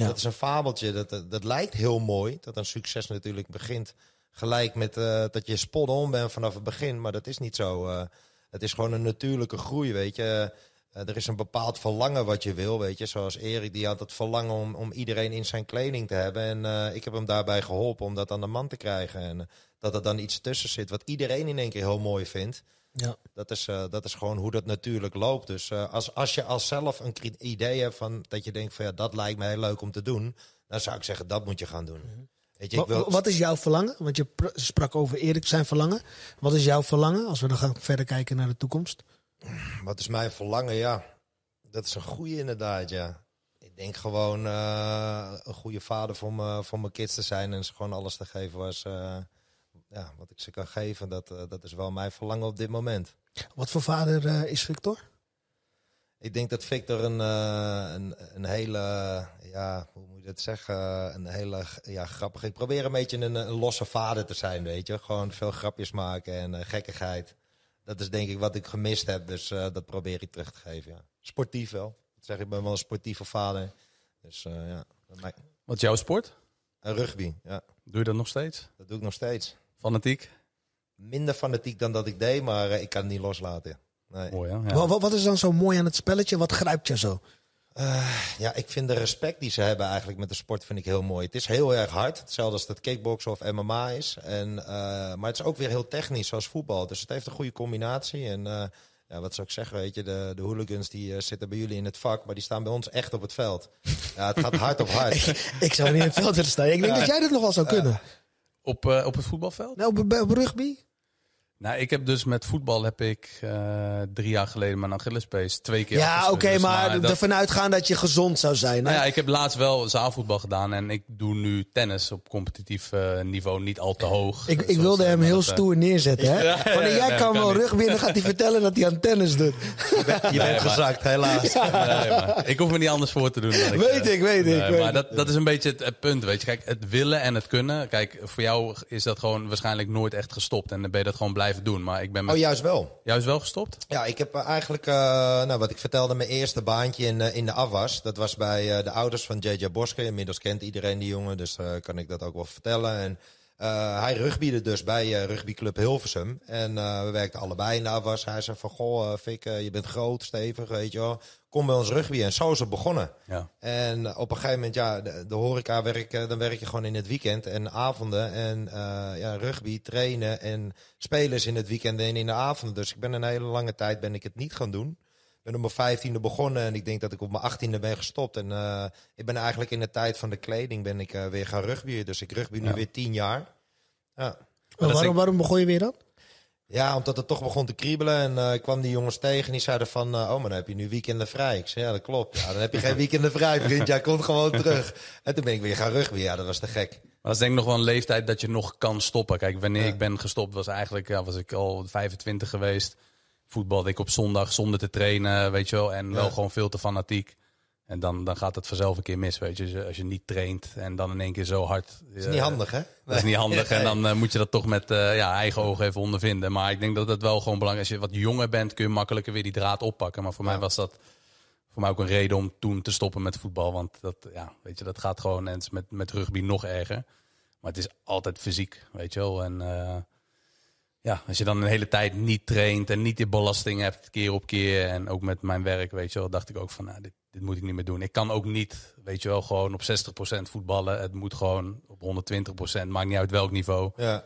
eh, dat is een fabeltje. Dat, dat, lijkt heel mooi, dat een succes natuurlijk begint gelijk met eh, dat je spot on bent vanaf het begin. Maar dat is niet zo. eh. het is gewoon een natuurlijke groei, weet je. er is een bepaald verlangen wat je wil, weet je. Zoals Erik, die had het verlangen om, om iedereen in zijn kleding te hebben. En ik heb hem daarbij geholpen om dat aan de man te krijgen. En dat er dan iets tussen zit wat iedereen in één keer heel mooi vindt. Ja. Dat, is, dat is gewoon hoe dat natuurlijk loopt. Dus als, als je als zelf een idee hebt van dat je denkt van ja, dat lijkt me heel leuk om te doen, dan zou ik zeggen dat moet je gaan doen. Mhm. Weet je, ik wil... Wat is jouw verlangen? Want je sprak over Erik zijn verlangen. Wat is jouw verlangen als we dan gaan verder kijken naar de toekomst? Wat is mijn verlangen? Ja, dat is een goede inderdaad, ja. Ik denk gewoon uh, een goede vader voor, me, voor mijn kids te zijn en ze gewoon alles te geven was, ja, wat ik ze kan geven. Dat, uh, dat is wel mijn verlangen op dit moment. Wat voor vader is Victor? Ik denk dat Victor een, een, een hele, ja, hoe moet je dat zeggen? Een hele ja, grappig. Ik probeer een beetje een, een losse vader te zijn, weet je. Gewoon veel grapjes maken en gekkigheid dat is denk ik wat ik gemist heb. Dus uh, dat probeer ik terug te geven. Ja. Sportief wel. Dat zeg ik ben wel een sportieve vader. Dus uh, ja. Wat is jouw sport? Rugby, ja. Doe je dat nog steeds? Dat doe ik nog steeds. Fanatiek? Minder fanatiek dan dat ik deed, maar ik kan het niet loslaten. Nee. Mooi, hè? Ja. Wat, wat, is dan zo mooi aan het spelletje? Wat grijpt je zo? Uh, ja, ik vind de respect die ze hebben eigenlijk met de sport vind ik heel mooi. Het is heel erg hard, hetzelfde als dat kickboksen of MMA is. En, uh, maar het is ook weer heel technisch, zoals voetbal. Dus het heeft een goede combinatie. En uh, ja, wat zou ik zeggen, weet je, de, de hooligans die zitten bij jullie in het vak, maar die staan bij ons echt op het veld. Ja, het gaat hard op hard. ik, ik, zou niet in het veld willen staan. Ik denk dat jij dat nog wel zou kunnen. Op, op het voetbalveld? Nou, op rugby? Nou, ik heb dus met voetbal heb ik uh, drie jaar geleden mijn Achillespees twee keer Ja, oké, okay, dus maar, maar dat... ervan uitgaan dat je gezond zou zijn. Hè? Nou ja, ik heb laatst wel zaalvoetbal gedaan en ik doe nu tennis op competitief uh, niveau, niet al te hoog. Ik, ik wilde hem heel stoer neerzetten, hè? Ja, jij kan wel rug binnen, gaat hij vertellen dat hij aan tennis doet. Je bent, je bent gezakt, helaas. Nee, maar, ik hoef me niet anders voor te doen. Dan weet ik, weet ik. Maar dat, dat is een beetje het, het, punt, weet je. Kijk, het willen en het kunnen. Kijk, voor jou is dat gewoon waarschijnlijk nooit echt gestopt en dan ben je dat gewoon blijven doen. Maar ik ben met... Oh, juist wel. Juist wel gestopt? Ja, ik heb eigenlijk, uh, nou, wat ik vertelde, mijn eerste baantje in, uh, in de afwas. Dat was bij uh, de ouders van JJ Boske. Inmiddels kent iedereen die jongen, dus kan ik dat ook wel vertellen. En hij rugbiede dus bij rugbyclub Hilversum. En we werkten allebei in de afwas. Hij zei van, goh, Fik, je bent groot, stevig, weet je wel kom bij ons rugby. En zo is het begonnen. Ja. En op een gegeven moment, ja, de, de horeca werk, dan werk je gewoon in het weekend en avonden. En uh, ja, rugby, trainen en spelers in het weekend en in de avonden. Dus ik ben een hele lange tijd ben ik het niet gaan doen. Ik ben op mijn vijftiende begonnen en ik denk dat ik op mijn achttiende ben gestopt. En uh, ik ben eigenlijk in de tijd van de kleding ben ik uh, weer gaan rugbyen. Dus ik rugby nu weer tien jaar. Ja. waarom, waarom begon je weer dan? Ja, omdat het toch begon te kriebelen. En uh, ik kwam die jongens tegen en die zeiden van... Uh, oh, maar dan heb je nu weekenden vrij. Ik zei, ja, dat klopt. Ja, dan heb je geen weekenden vrij, vriend. Jij komt gewoon terug. En toen ben ik weer gaan rugby. Ja, dat was te gek. Maar dat is denk ik nog wel een leeftijd dat je nog kan stoppen. Kijk, wanneer ik ben gestopt was eigenlijk... Ja, was ik al 25 geweest. Voetbalde ik op zondag zonder te trainen, weet je wel. En wel gewoon veel te fanatiek. En dan, dan gaat het vanzelf een keer mis, weet je. Als je niet traint en dan in één keer zo hard... Dat is niet handig, hè? Dat is niet handig. En dan uh, moet je dat toch met uh, ja, eigen ogen even ondervinden. Maar ik denk dat het wel gewoon belangrijk is. Als je wat jonger bent, kun je makkelijker weer die draad oppakken. Maar voor mij was dat voor mij ook een reden om toen te stoppen met voetbal. Want dat, ja, weet je, dat gaat gewoon en met, met rugby nog erger. Maar het is altijd fysiek, weet je wel. En uh, ja, als je dan een hele tijd niet traint en niet die belasting hebt keer op keer. En ook met mijn werk, weet je wel, dacht ik ook van, nou, dit, dit moet ik niet meer doen. Ik kan ook niet, weet je wel, gewoon op 60% voetballen. Het moet gewoon op 120%, maakt niet uit welk niveau. Ja.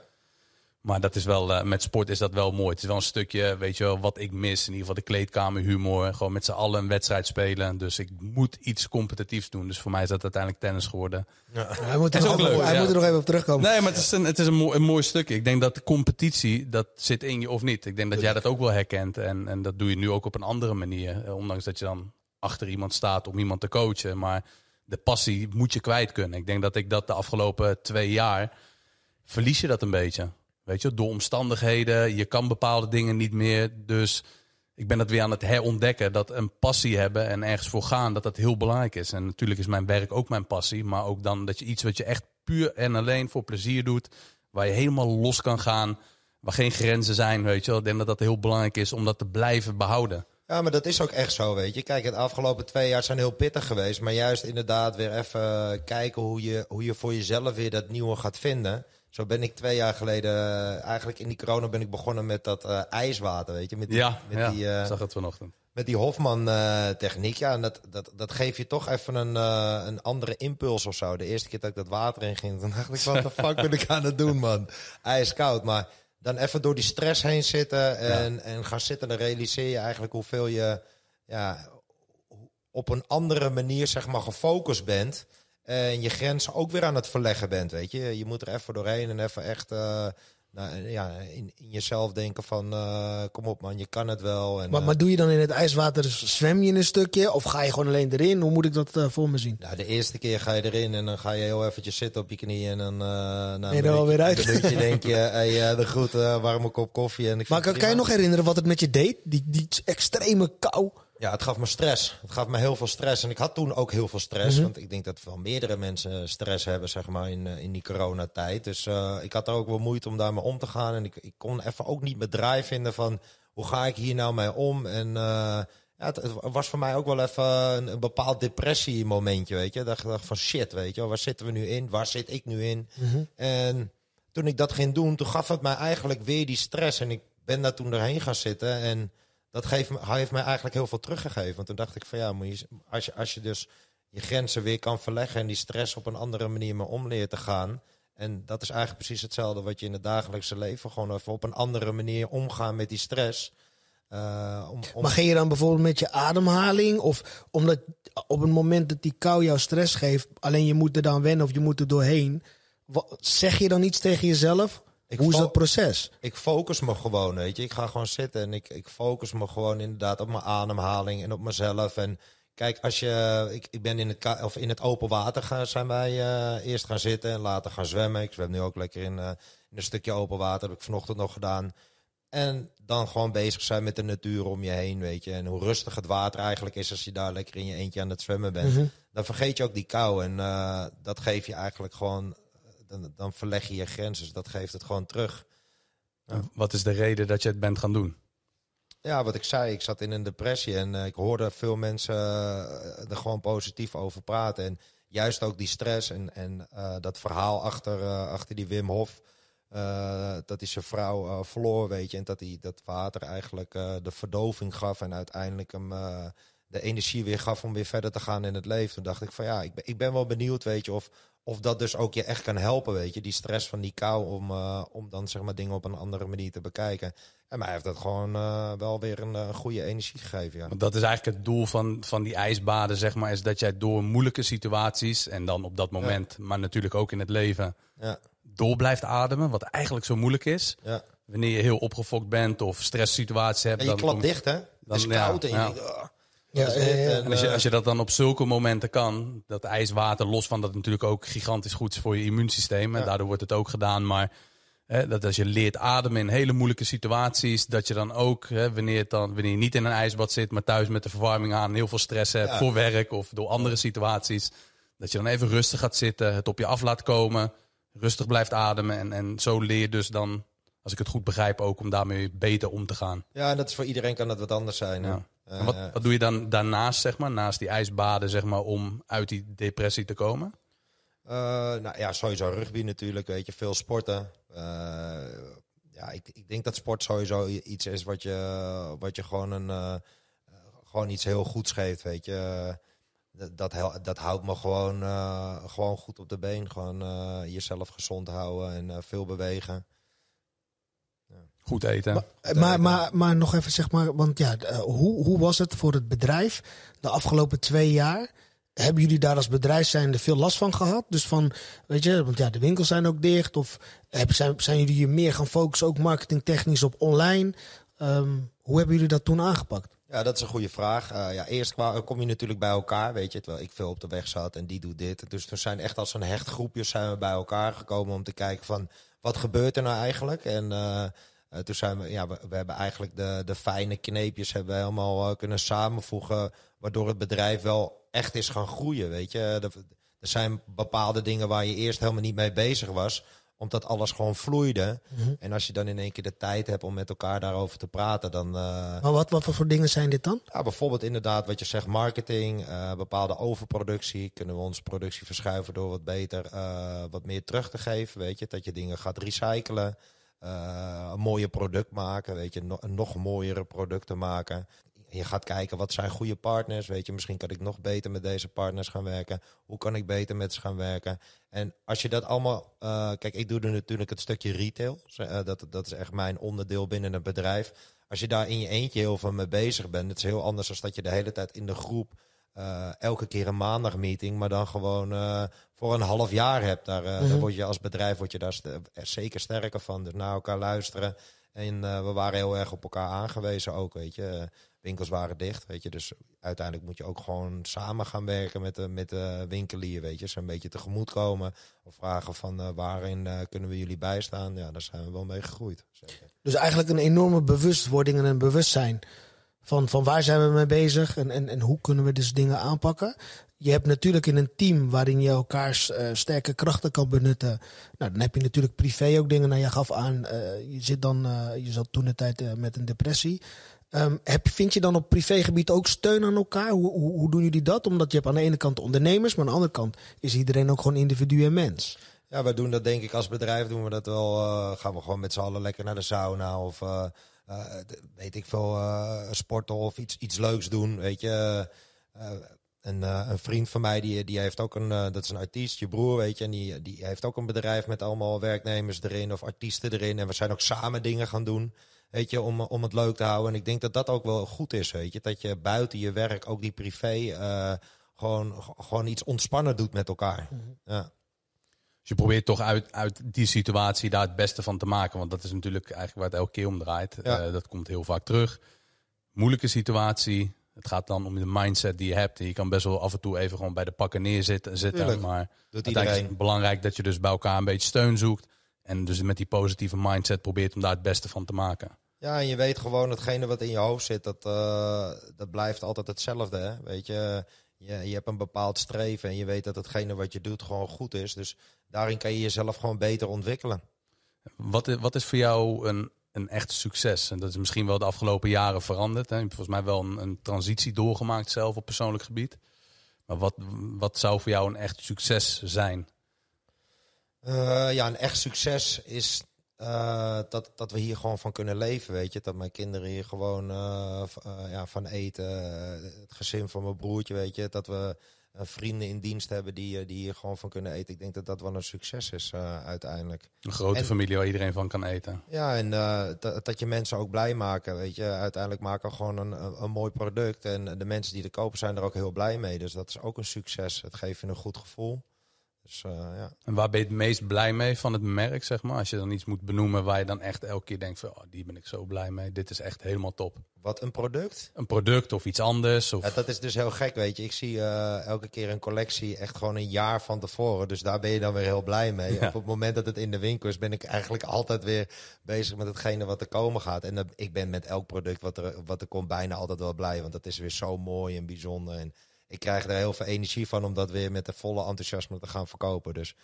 Maar dat is wel, uh, met sport is dat wel mooi. Het is wel een stukje, weet je wel, wat ik mis. In ieder geval de kleedkamerhumor. Gewoon met z'n allen een wedstrijd spelen. Dus ik moet iets competitiefs doen. Dus voor mij is dat uiteindelijk tennis geworden. Ja. Hij, moet er, nog, leuk, hij moet er nog even op terugkomen. Nee, maar het is een, het is een, mooi, een mooi stukje. Ik denk dat de competitie, dat zit in je of niet. Ik denk dat jij dat ook wel herkent. En, en dat doe je nu ook op een andere manier. Eh, ondanks dat je dan achter iemand staat om iemand te coachen. Maar de passie moet je kwijt kunnen. Ik denk dat ik dat de afgelopen twee jaar verlies je dat een beetje. Weet je, door omstandigheden. Je kan bepaalde dingen niet meer. Dus ik ben dat weer aan het herontdekken. Dat een passie hebben en ergens voor gaan, dat dat heel belangrijk is. En natuurlijk is mijn werk ook mijn passie. Maar ook dan dat je iets wat je echt puur en alleen voor plezier doet. Waar je helemaal los kan gaan. Waar geen grenzen zijn, weet je wel. Ik denk dat dat heel belangrijk is om dat te blijven behouden. Ja, maar dat is ook echt zo, weet je. Kijk, de afgelopen twee jaar zijn heel pittig geweest. Maar juist inderdaad weer even kijken hoe je, hoe je voor jezelf weer dat nieuwe gaat vinden. Zo ben ik twee jaar geleden, eh, eigenlijk in die corona ben ik begonnen met dat uh, ijswater, weet je. Met die, ja, met ja, die, uh, zag het vanochtend. met die Hofman-techniek, ja, en dat, dat, dat geeft je toch even een, een andere impuls of zo. De eerste keer dat ik dat water in ging, dan dacht ik, wat de fuck ben ik aan het doen, man? Ijskoud, maar dan even door die stress heen zitten en, ja. en gaan zitten, dan realiseer je eigenlijk hoeveel je ja, op een andere manier, zeg maar, gefocust bent. En je grenzen ook weer aan het verleggen bent, weet je. Je moet er even doorheen en even echt... Uh, nou, ja, in, in, jezelf denken van, uh, kom op man, je kan het wel. En, maar, maar doe je dan in het ijswater, zwem je een stukje of ga je gewoon alleen erin? Hoe moet ik dat uh, voor me zien? Nou, de eerste keer ga je erin en dan ga je heel eventjes zitten op je knieën en dan... Uh, nou, je er wel weer uit. Dan denk je, hey, de groete, warme kop koffie. En ik maar kan, kan je nog herinneren wat het met je deed? Die, die extreme kou? Ja, het gaf me stress. Het gaf me heel veel stress. En ik had toen ook heel veel stress. Want ik denk dat wel meerdere mensen stress hebben, zeg maar, in, in die coronatijd. Dus uh, ik had er ook wel moeite om daarmee om te gaan. En ik, ik kon even ook niet mijn draai vinden van hoe ga ik hier nou mee om? En uh, ja, het, het, was voor mij ook wel even een, een bepaald depressiemomentje, weet je. Dat ik dacht van shit, weet je, waar zitten we nu in? Waar zit ik nu in? Mm -hmm. En toen ik dat ging doen, toen gaf het mij eigenlijk weer die stress. En ik ben daar toen doorheen gaan zitten en dat geeft, heeft mij eigenlijk heel veel teruggegeven. Want toen dacht ik van ja, als, je, als je dus je grenzen weer kan verleggen en die stress op een andere manier mee om leert te gaan. En dat is eigenlijk precies hetzelfde wat je in het dagelijkse leven gewoon even op een andere manier omgaan met die stress. Uh. Maar ging je dan bijvoorbeeld met je ademhaling? Of omdat op het moment dat die kou jou stress geeft, alleen je moet er dan wennen of je moet er doorheen. Zeg je dan iets tegen jezelf? Ik Hoe is dat proces? Ik focus me gewoon, weet je. Ik ga gewoon zitten en ik, ik focus me gewoon inderdaad op mijn ademhaling en op mezelf. En kijk, als je, ik, ik ben in het, of in het open water gaan, zijn wij uh, eerst gaan zitten en later gaan zwemmen. Ik zwem nu ook lekker in, uh, in een stukje open water, heb ik vanochtend nog gedaan. En dan gewoon bezig zijn met de natuur om je heen, weet je. En hoe rustig het water eigenlijk is als je daar lekker in je eentje aan het zwemmen bent. Mm -hmm. Dan vergeet je ook die kou en uh, dat geeft je eigenlijk gewoon dan, dan verleg je je grenzen. Dus dat geeft het gewoon terug. Ja. Wat is de reden dat je het bent gaan doen? Ja, wat ik zei, ik zat in een depressie en uh, ik hoorde veel mensen uh, er gewoon positief over praten. En juist ook die stress en, en uh, dat verhaal achter, achter die Wim Hof. dat hij zijn vrouw verloor, weet je. En dat hij dat water eigenlijk de verdoving gaf en uiteindelijk hem de energie weer gaf om weer verder te gaan in het leven. Toen dacht ik van ja, ik ben, ik ben wel benieuwd, weet je, of, of dat dus ook je echt kan helpen, weet je. Die stress van die kou om, uh, om dan zeg maar dingen op een andere manier te bekijken. En mij heeft dat gewoon uh, wel weer een uh, goede energie gegeven, ja. Want dat is eigenlijk het doel van, van die ijsbaden, zeg maar, is dat jij door moeilijke situaties en dan op dat moment, ja. maar natuurlijk ook in het leven, ja. door blijft ademen, wat eigenlijk zo moeilijk is. Ja. Wanneer je heel opgefokt bent of stresssituaties hebt. En je dan klapt dicht, hè? Dan, is koud en je denkt, oh. Ja, ja, en als je, als je dat dan op zulke momenten kan, dat ijswater, los van dat het natuurlijk ook gigantisch goed is voor je immuunsysteem, en daardoor wordt het ook gedaan, maar hè, dat als je leert ademen in hele moeilijke situaties, dat je dan ook, hè, wanneer, het dan, wanneer je niet in een ijsbad zit, maar thuis met de verwarming aan, heel veel stress hebt voor werk of door andere situaties, dat je dan even rustig gaat zitten, het op je af laat komen, rustig blijft ademen en, en zo leer je dus dan, als ik het goed begrijp, ook om daarmee beter om te gaan. Ja, en dat is voor iedereen kan dat wat anders zijn. Ja. En wat, wat doe je dan daarnaast, zeg maar, naast die ijsbaden, zeg maar, om uit die depressie te komen? Uh, nou ja, sowieso rugby natuurlijk, weet je, veel sporten. Uh, ja, ik, ik denk dat sport sowieso iets is wat je, wat je gewoon, een, uh, gewoon iets heel goeds geeft, weet je. Dat, dat, dat houdt me gewoon, gewoon goed op de been. Gewoon jezelf gezond houden en veel bewegen. Goed eten. Maar, maar, maar, maar, nog even zeg maar, want ja, hoe, hoe was het voor het bedrijf de afgelopen twee jaar? Hebben jullie daar als bedrijf zijnde veel last van gehad? Dus van, weet je, want ja, de winkels zijn ook dicht. Of zijn, zijn jullie je meer gaan focussen, ook marketingtechnisch op online? Um, hoe hebben jullie dat toen aangepakt? Ja, dat is een goede vraag. Uh, ja, eerst kom je natuurlijk bij elkaar, weet je, terwijl ik veel op de weg zat en die doet dit. Dus we zijn echt als een hecht groepje zijn we bij elkaar gekomen om te kijken van wat gebeurt er nou eigenlijk? En uh, uh, toen zijn we, ja, we, we, hebben eigenlijk de, de fijne kneepjes hebben we helemaal uh, kunnen samenvoegen, waardoor het bedrijf wel echt is gaan groeien, weet je. Er, er, zijn bepaalde dingen waar je eerst helemaal niet mee bezig was, omdat alles gewoon vloeide. Mm -hmm. En als je dan in één keer de tijd hebt om met elkaar daarover te praten, dan... Uh, maar wat, wat voor dingen zijn dit dan? Ja, bijvoorbeeld inderdaad wat je zegt, marketing, bepaalde overproductie. Kunnen we onze productie verschuiven door wat beter, wat meer terug te geven, weet je. Dat je dingen gaat recyclen. Uh, een mooier product maken, weet je, nog mooiere producten maken. je gaat kijken wat zijn goede partners. Weet je, misschien kan ik nog beter met deze partners gaan werken. Hoe kan ik beter met ze gaan werken? En als je dat allemaal. Uh, kijk, ik doe er natuurlijk het stukje retail. Uh, dat, dat is echt mijn onderdeel binnen een bedrijf. Als je daar in je eentje heel veel mee bezig bent, het is heel anders dan dat je de hele tijd in de groep. Uh, elke keer een maandagmeeting, maar dan gewoon uh, voor een half jaar hebt. Daar, uh, word je als bedrijf word je daar st zeker sterker van. Dus naar elkaar luisteren. En we waren heel erg op elkaar aangewezen ook, weet je winkels waren dicht, weet je. Dus uiteindelijk moet je ook gewoon samen gaan werken met de, met de winkelier, weet je. Ze een beetje tegemoet komen of vragen van waarin kunnen we jullie bijstaan. Ja, daar zijn we wel mee gegroeid. Zeker. Dus eigenlijk een enorme bewustwording en een bewustzijn van, van waar zijn we mee bezig en, en, en hoe kunnen we dus dingen aanpakken. Je hebt natuurlijk in een team waarin je elkaars uh, sterke krachten kan benutten. Nou, dan heb je natuurlijk privé ook dingen. Nou, je gaf aan, je zit dan, je zat toen de tijd met een depressie. Um, heb, vind je dan op privégebied ook steun aan elkaar? Hoe, hoe, hoe, doen jullie dat? Omdat je hebt aan de ene kant ondernemers, maar aan de andere kant is iedereen ook gewoon individu en mens. Ja, wij doen dat denk ik als bedrijf doen we dat wel. Gaan we gewoon met z'n allen lekker naar de sauna of weet ik veel, sporten of iets, iets leuks doen. Weet je, een, een, vriend van mij die, die heeft ook een, dat is een artiest, je broer, weet je, en die, die heeft ook een bedrijf met allemaal werknemers erin of artiesten erin. En we zijn ook samen dingen gaan doen. Weet je, om, om het leuk te houden. En ik denk dat dat ook wel goed is, weet je. Dat je buiten je werk ook die privé uh, gewoon, gewoon iets ontspannen doet met elkaar. Mm -hmm. ja. Dus je probeert toch uit, uit die situatie daar het beste van te maken. Want dat is natuurlijk eigenlijk waar het elke keer om draait. Ja. Uh, dat komt heel vaak terug. Moeilijke situatie. Het gaat dan om de mindset die je hebt. En je kan best wel af en toe even gewoon bij de pakken neerzitten. Zitten, maar uiteindelijk is het belangrijk dat je dus bij elkaar een beetje steun zoekt. En dus met die positieve mindset probeert om daar het beste van te maken. Ja, en je weet gewoon hetgene wat in je hoofd zit, dat, uh, dat blijft altijd hetzelfde. Hè? Weet je, je, je hebt een bepaald streven en je weet dat hetgene wat je doet gewoon goed is. Dus daarin kan je jezelf gewoon beter ontwikkelen. Wat is, wat is voor jou een, een echt succes? En dat is misschien wel de afgelopen jaren veranderd. Hè? Je hebt volgens mij wel een, een transitie doorgemaakt zelf op persoonlijk gebied. Maar wat, wat zou voor jou een echt succes zijn? Uh, ja, een echt succes is uh, dat, dat we hier gewoon van kunnen leven, weet je. Dat mijn kinderen hier gewoon uh, ja, van eten. het gezin van mijn broertje, weet je. Dat we vrienden in dienst hebben die, die hier gewoon van kunnen eten. Ik denk dat dat wel een succes is uiteindelijk. Een grote en, familie waar iedereen van kan eten. Ja, en dat, dat je mensen ook blij maken, weet je. Uiteindelijk maken we gewoon een, een mooi product. En de mensen die er kopen zijn er ook heel blij mee. Dus dat is ook een succes. Het geeft je een goed gevoel. Dus, uh, ja. En waar ben je het meest blij mee van het merk, zeg maar? Als je dan iets moet benoemen waar je dan echt elke keer denkt van... Oh, die ben ik zo blij mee, dit is echt helemaal top. Wat, een product? Een product of iets anders. Of... Ja, dat is dus heel gek, weet je. Ik zie uh, elke keer een collectie echt gewoon een jaar van tevoren. Dus daar ben je dan weer heel blij mee. Ja. Op het moment dat het in de winkel is, ben ik eigenlijk altijd weer bezig met hetgene wat er komen gaat. En uh, ik ben met elk product wat er, wat er komt bijna altijd wel blij. Want dat is weer zo mooi en bijzonder en ik krijg er heel veel energie van om dat weer met de volle enthousiasme te gaan verkopen. Dus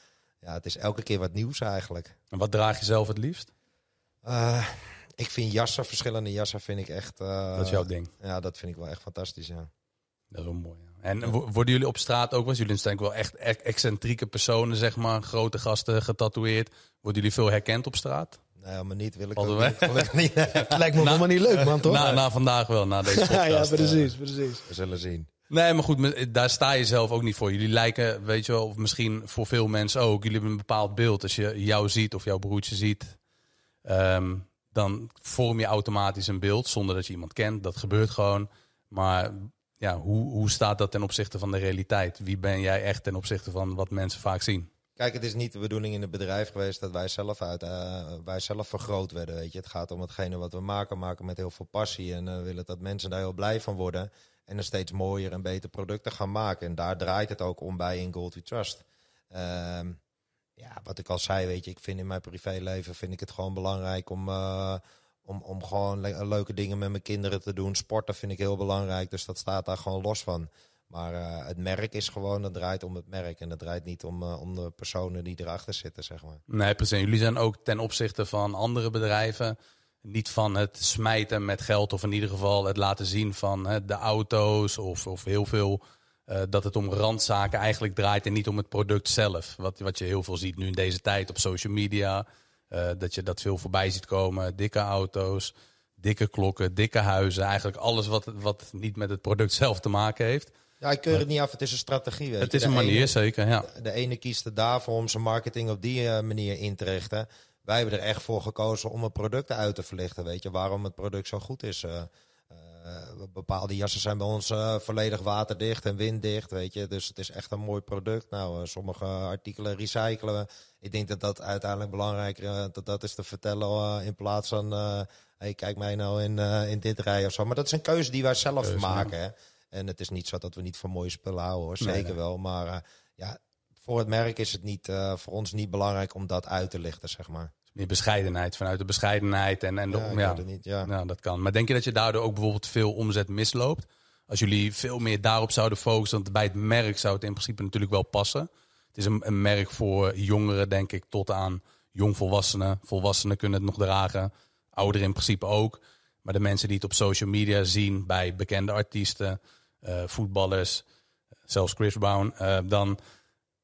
ja, het is elke keer wat nieuws eigenlijk. En wat draag je zelf het liefst? Uh, ik vind jassen, verschillende jassen vind ik echt... Uh, dat is jouw ding? Ja, dat vind ik wel echt fantastisch, ja. Dat is wel mooi. Ja. En worden jullie op straat ook, was jullie zijn wel echt excentrieke personen, zeg maar, grote gasten getatoeëerd. Worden jullie veel herkend op straat? Nee, maar niet wil ik ook niet. het lijkt me helemaal niet leuk, man, toch? Na, na vandaag wel, na deze podcast. ja, precies, precies. We zullen zien. Nee, maar goed, daar sta je zelf ook niet voor. Jullie lijken, weet je wel, of misschien voor veel mensen ook. Jullie hebben een bepaald beeld. Als je jou ziet of jouw broertje ziet, um, dan vorm je automatisch een beeld zonder dat je iemand kent. Dat gebeurt gewoon. Maar ja, hoe, hoe staat dat ten opzichte van de realiteit? Wie ben jij echt ten opzichte van wat mensen vaak zien? Kijk, het is niet de bedoeling in het bedrijf geweest dat wij zelf, uit, uh, wij zelf vergroot werden. Weet je. Het gaat om hetgene wat we maken, maken met heel veel passie. En uh, willen dat mensen daar heel blij van worden. En een steeds mooier en beter producten gaan maken. En daar draait het ook om bij in Gold We Trust. Um, ja, wat ik al zei, weet je, ik vind in mijn privéleven vind ik het gewoon belangrijk om, uh, om, om gewoon le leuke dingen met mijn kinderen te doen. Sporten vind ik heel belangrijk, dus dat staat daar gewoon los van. Maar uh, het merk is gewoon, het draait om het merk. En het draait niet om, uh, om de personen die erachter zitten, zeg maar. Nee, precies. Jullie zijn ook ten opzichte van andere bedrijven niet van het smijten met geld, of in ieder geval het laten zien van hè, de auto's of, of heel veel. Uh, dat het om randzaken eigenlijk draait en niet om het product zelf. Wat, wat je heel veel ziet nu in deze tijd op social media. Uh, dat je dat veel voorbij ziet komen. Dikke auto's, dikke klokken, dikke huizen. Eigenlijk alles wat, wat niet met het product zelf te maken heeft. Ja, ik keur het niet af. Het is een strategie. Weet het is een manier, ene- zeker. Ja. De ene kiest er daarvoor om zijn marketing op die eh, manier in te richten. Wij hebben er echt voor gekozen om het product uit te verlichten. Weet je, waarom het product zo goed is. Eh, eh, bepaalde jassen zijn bij ons eh, volledig waterdicht en winddicht. Weet je, dus het is echt een mooi product. Nou, sommige artikelen recyclen we. Ik denk dat dat uiteindelijk belangrijker dat dat is te vertellen in plaats van. hey, kijk mij nou in, in dit rij of zo. Maar dat is een keuze die wij zelf Keuze, maken. Hè? En het is niet zo dat we niet van mooie spullen houden hoor. Zeker nee. wel. Maar voor het merk is het niet, eh, voor ons niet belangrijk om dat uit te lichten, zeg maar. Meer bescheidenheid, vanuit de bescheidenheid. En, en de, Ja, ja, weet het niet, ja. ja, dat kan. Maar denk je dat je daardoor ook bijvoorbeeld veel omzet misloopt? Als jullie veel meer daarop zouden focussen, want bij het merk zou het in principe natuurlijk wel passen. Het is een, een merk voor jongeren, denk ik, tot aan jongvolwassenen. Volwassenen kunnen het nog dragen, ouderen in principe ook. Maar de mensen die het op social media zien bij bekende artiesten, eh, voetballers, zelfs Chris Brown, eh, dan,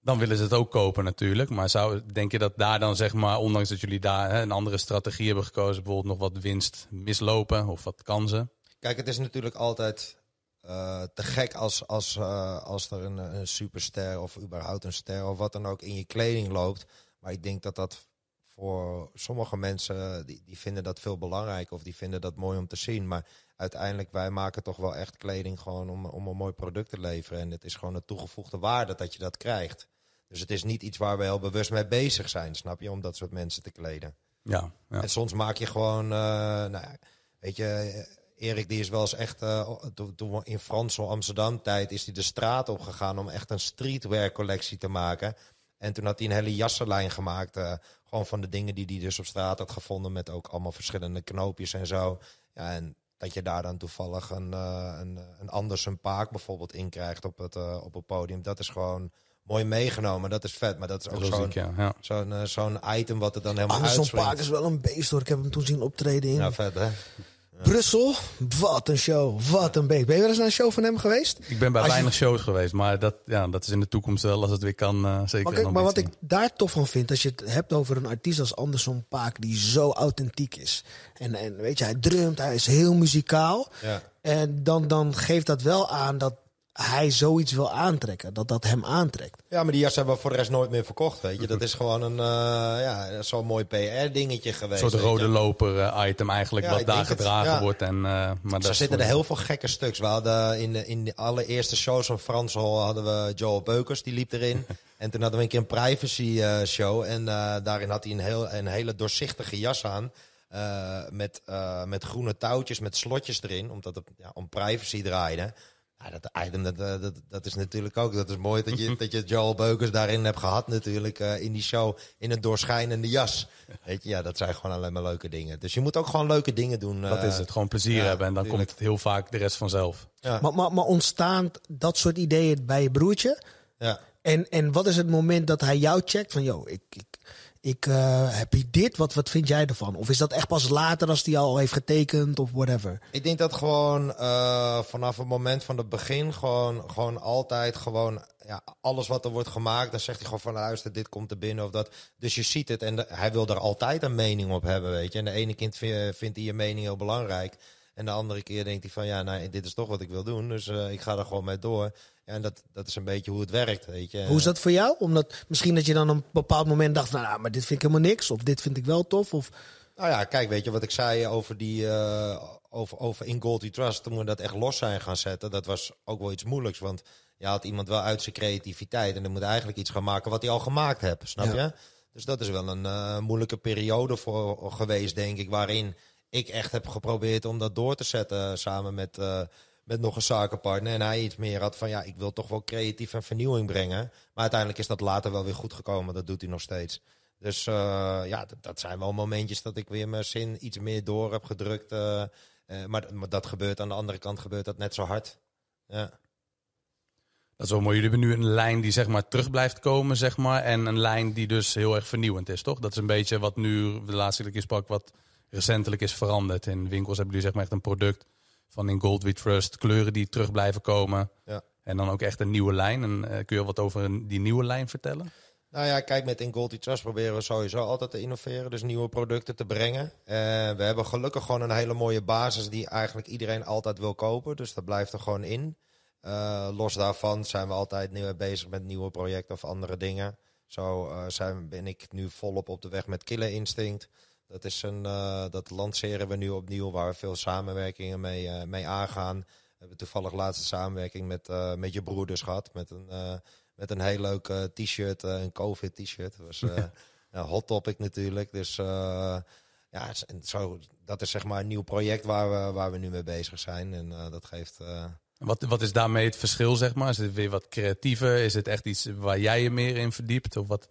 dan willen ze het ook kopen natuurlijk. Maar zou, denk je dat daar dan, zeg maar, ondanks dat jullie daar hè, een andere strategie hebben gekozen, bijvoorbeeld nog wat winst mislopen of wat kansen? Kijk, het is natuurlijk altijd eh, te gek als, als, eh, als er een, superster of überhaupt een ster of wat dan ook in je kleding loopt. Maar ik denk dat dat voor sommige mensen, die, die vinden dat veel belangrijk of die vinden dat mooi om te zien. Maar uiteindelijk, wij maken toch wel echt kleding gewoon om, om een mooi product te leveren. En het is gewoon een toegevoegde waarde dat je dat krijgt. Dus het is niet iets waar we heel bewust mee bezig zijn, snap je, om dat soort mensen te kleden. Ja, ja. En soms maak je gewoon, eh, nou ja, weet je, Erik die is wel eens echt, eh, toen, we in Fransel Amsterdam tijd, is hij de straat op gegaan om echt een streetwear collectie te maken. En toen had hij een hele jassenlijn gemaakt, eh, gewoon van de dingen die hij dus op straat had gevonden, met ook allemaal verschillende knoopjes en zo. Ja, en dat je daar dan toevallig een, eh, een, een Andersen Paak bijvoorbeeld in krijgt op het, op het podium. Dat is gewoon mooi meegenomen, dat is vet. Maar dat is ook zo'n ja. ja. zo'n eh, zo'n item wat er dan helemaal Anderson uitspringt. Paak is wel een beest hoor. Ik heb hem toen zien optreden in Ja, vet hè? Brussel. Wat een show. Wat een beest. Ben je wel eens naar een show van hem geweest? Ik ben bij Als je- weinig shows geweest, maar dat, ja, dat is in de toekomst wel, als het weer kan, eh, zeker Maar, kijk, maar wat ik daar tof van vind, als je het hebt over een artiest als Anderson Paak, die zo authentiek is. En, en weet je, hij drumt, hij is heel muzikaal. Ja. En dan, dan geeft dat wel aan dat hij zoiets wil aantrekken. Dat dat hem aantrekt. Ja, maar die jas hebben we voor de rest nooit meer verkocht, weet je. Dat is gewoon een, eh, ja, zo'n mooi PR-dingetje Een geweest. soort weet je. rode loper eh, item eigenlijk, Ja, wat daar het, gedragen ja. wordt. En, eh, maar Er zitten er heel veel gekke stuks. We hadden in de, in de allereerste shows van Franshol hadden we Joel Beukers, die liep erin. en toen hadden we een keer een privacy eh, show. En eh, daarin had hij een, heel, een hele doorzichtige jas aan. eh, met, eh, met groene touwtjes, met slotjes erin. Omdat het ja, om privacy draaide. Ja, dat item, dat, eh, dat, dat is natuurlijk ook. Dat is mooi dat je, dat je Joel Beukers daarin hebt gehad, natuurlijk. eh, in die show. In een doorschijnende jas. Weet je, ja, dat zijn gewoon alleen maar leuke dingen. Dus je moet ook gewoon leuke dingen doen. Dat eh, is het, gewoon plezier ja, hebben en dan tuurlijk. komt het heel vaak de rest vanzelf. Ja. Maar, maar, maar ontstaan dat soort ideeën bij je broertje? ja. En, en wat is het moment dat hij jou checkt van, yo, ik, ik, ik eh, heb hier dit, wat, wat vind jij ervan? Of is dat echt pas later als hij al heeft getekend of whatever? Ik denk dat gewoon eh, vanaf het moment van het begin gewoon, gewoon altijd gewoon ja, alles wat er wordt gemaakt, dan zegt hij gewoon van luister, dit komt er binnen of dat. Dus je ziet het en hij wil er altijd een mening op hebben, weet je. En de ene kind vindt, vindt hij je mening heel belangrijk. En de andere keer denkt hij van ja, nou, dit is toch wat ik wil doen. Dus eh, ik ga er gewoon mee door. Ja, en dat, dat is een beetje hoe het werkt, weet je. Hoe is dat voor jou? Omdat misschien dat je dan op een bepaald moment dacht, nou, nou, maar dit vind ik helemaal niks. Of dit vind ik wel tof. Of, Nou ja, kijk, weet je wat ik zei over die eh, over, over in Gold We Trust, toen we dat echt los zijn gaan zetten, dat was ook wel iets moeilijks, want je had iemand wel uit zijn creativiteit en dan moet eigenlijk iets gaan maken wat hij al gemaakt hebt, snap Ja. je? Dus dat is wel een eh, moeilijke periode voor geweest, denk ik, waarin ik echt heb geprobeerd om dat door te zetten samen met, eh, met nog een zakenpartner. En hij iets meer had van ja, ik wil toch wel creatief en vernieuwing brengen. Maar uiteindelijk is dat later wel weer goed gekomen. Dat doet hij nog steeds. Dus eh, ja, dat, zijn wel momentjes dat ik weer mijn zin iets meer door heb gedrukt. eh, eh, maar, maar dat gebeurt aan de andere kant gebeurt dat net zo hard. Ja. Dat is wel mooi. Jullie hebben nu een lijn die zeg maar terug blijft komen, zeg maar. En een lijn die dus heel erg vernieuwend is, toch? Dat is een beetje wat nu de laatste keer is pak wat recentelijk is veranderd. In winkels hebben jullie zeg maar echt een product van in Gold We Trust. Kleuren die terug blijven komen. Ja. En dan ook echt een nieuwe lijn. En eh, kun je wat over een, die nieuwe lijn vertellen? Nou ja, kijk, met In Gold Trust proberen we sowieso altijd te innoveren. Dus nieuwe producten te brengen. Uh, we hebben gelukkig gewoon een hele mooie basis die eigenlijk iedereen altijd wil kopen. Dus dat blijft er gewoon in. Uh, los daarvan zijn we altijd nieuw bezig met nieuwe projecten of andere dingen. Zo zijn, ben ik nu volop op de weg met Killer Instinct. Dat, is een, dat lanceren we nu opnieuw, waar we veel samenwerkingen mee, mee aangaan. We hebben toevallig laatste samenwerking met, met je broeders gehad. Met een met een heel leuk t-shirt, een COVID t-shirt. Dat was uh, hot topic natuurlijk. Dus ja, zo, dat is zeg maar een nieuw project waar we, waar we nu mee bezig zijn. En dat geeft... Wat, wat is daarmee het verschil, zeg maar? Is het weer wat creatiever? Is het echt iets waar jij je meer in verdiept? Of wat,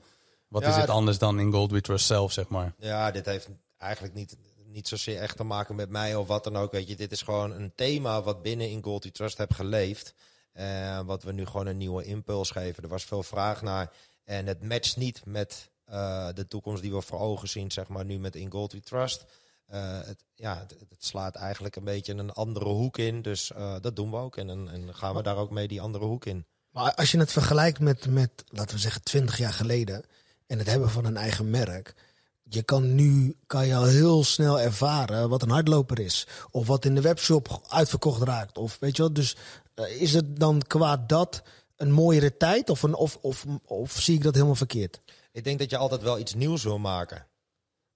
wat is het anders dan in Gold We Trust zelf, zeg maar? Ja, dit heeft eigenlijk niet, niet zozeer echt te maken met mij of wat dan ook. Weet je, dit is gewoon een thema wat binnen in Gold We Trust heb geleefd. Uh, wat we nu gewoon een nieuwe impuls geven. Er was veel vraag naar. En het matcht niet met uh, de toekomst die we voor ogen zien, zeg maar, nu met In Gold We Trust. Uh, het, ja, het, het, slaat eigenlijk een beetje een andere hoek in. Dus dat doen we ook. En, en, en gaan we daar ook mee die andere hoek in. Maar als je het vergelijkt met, met, laten we zeggen, 20 jaar geleden. En het hebben van een eigen merk je kan nu kan je al heel snel ervaren wat een hardloper is. Of wat in de webshop uitverkocht raakt. Of weet je wat, dus uh, is het dan qua dat een mooiere tijd? Of, een, of, of, of zie ik dat helemaal verkeerd? Ik denk dat je altijd wel iets nieuws wil maken.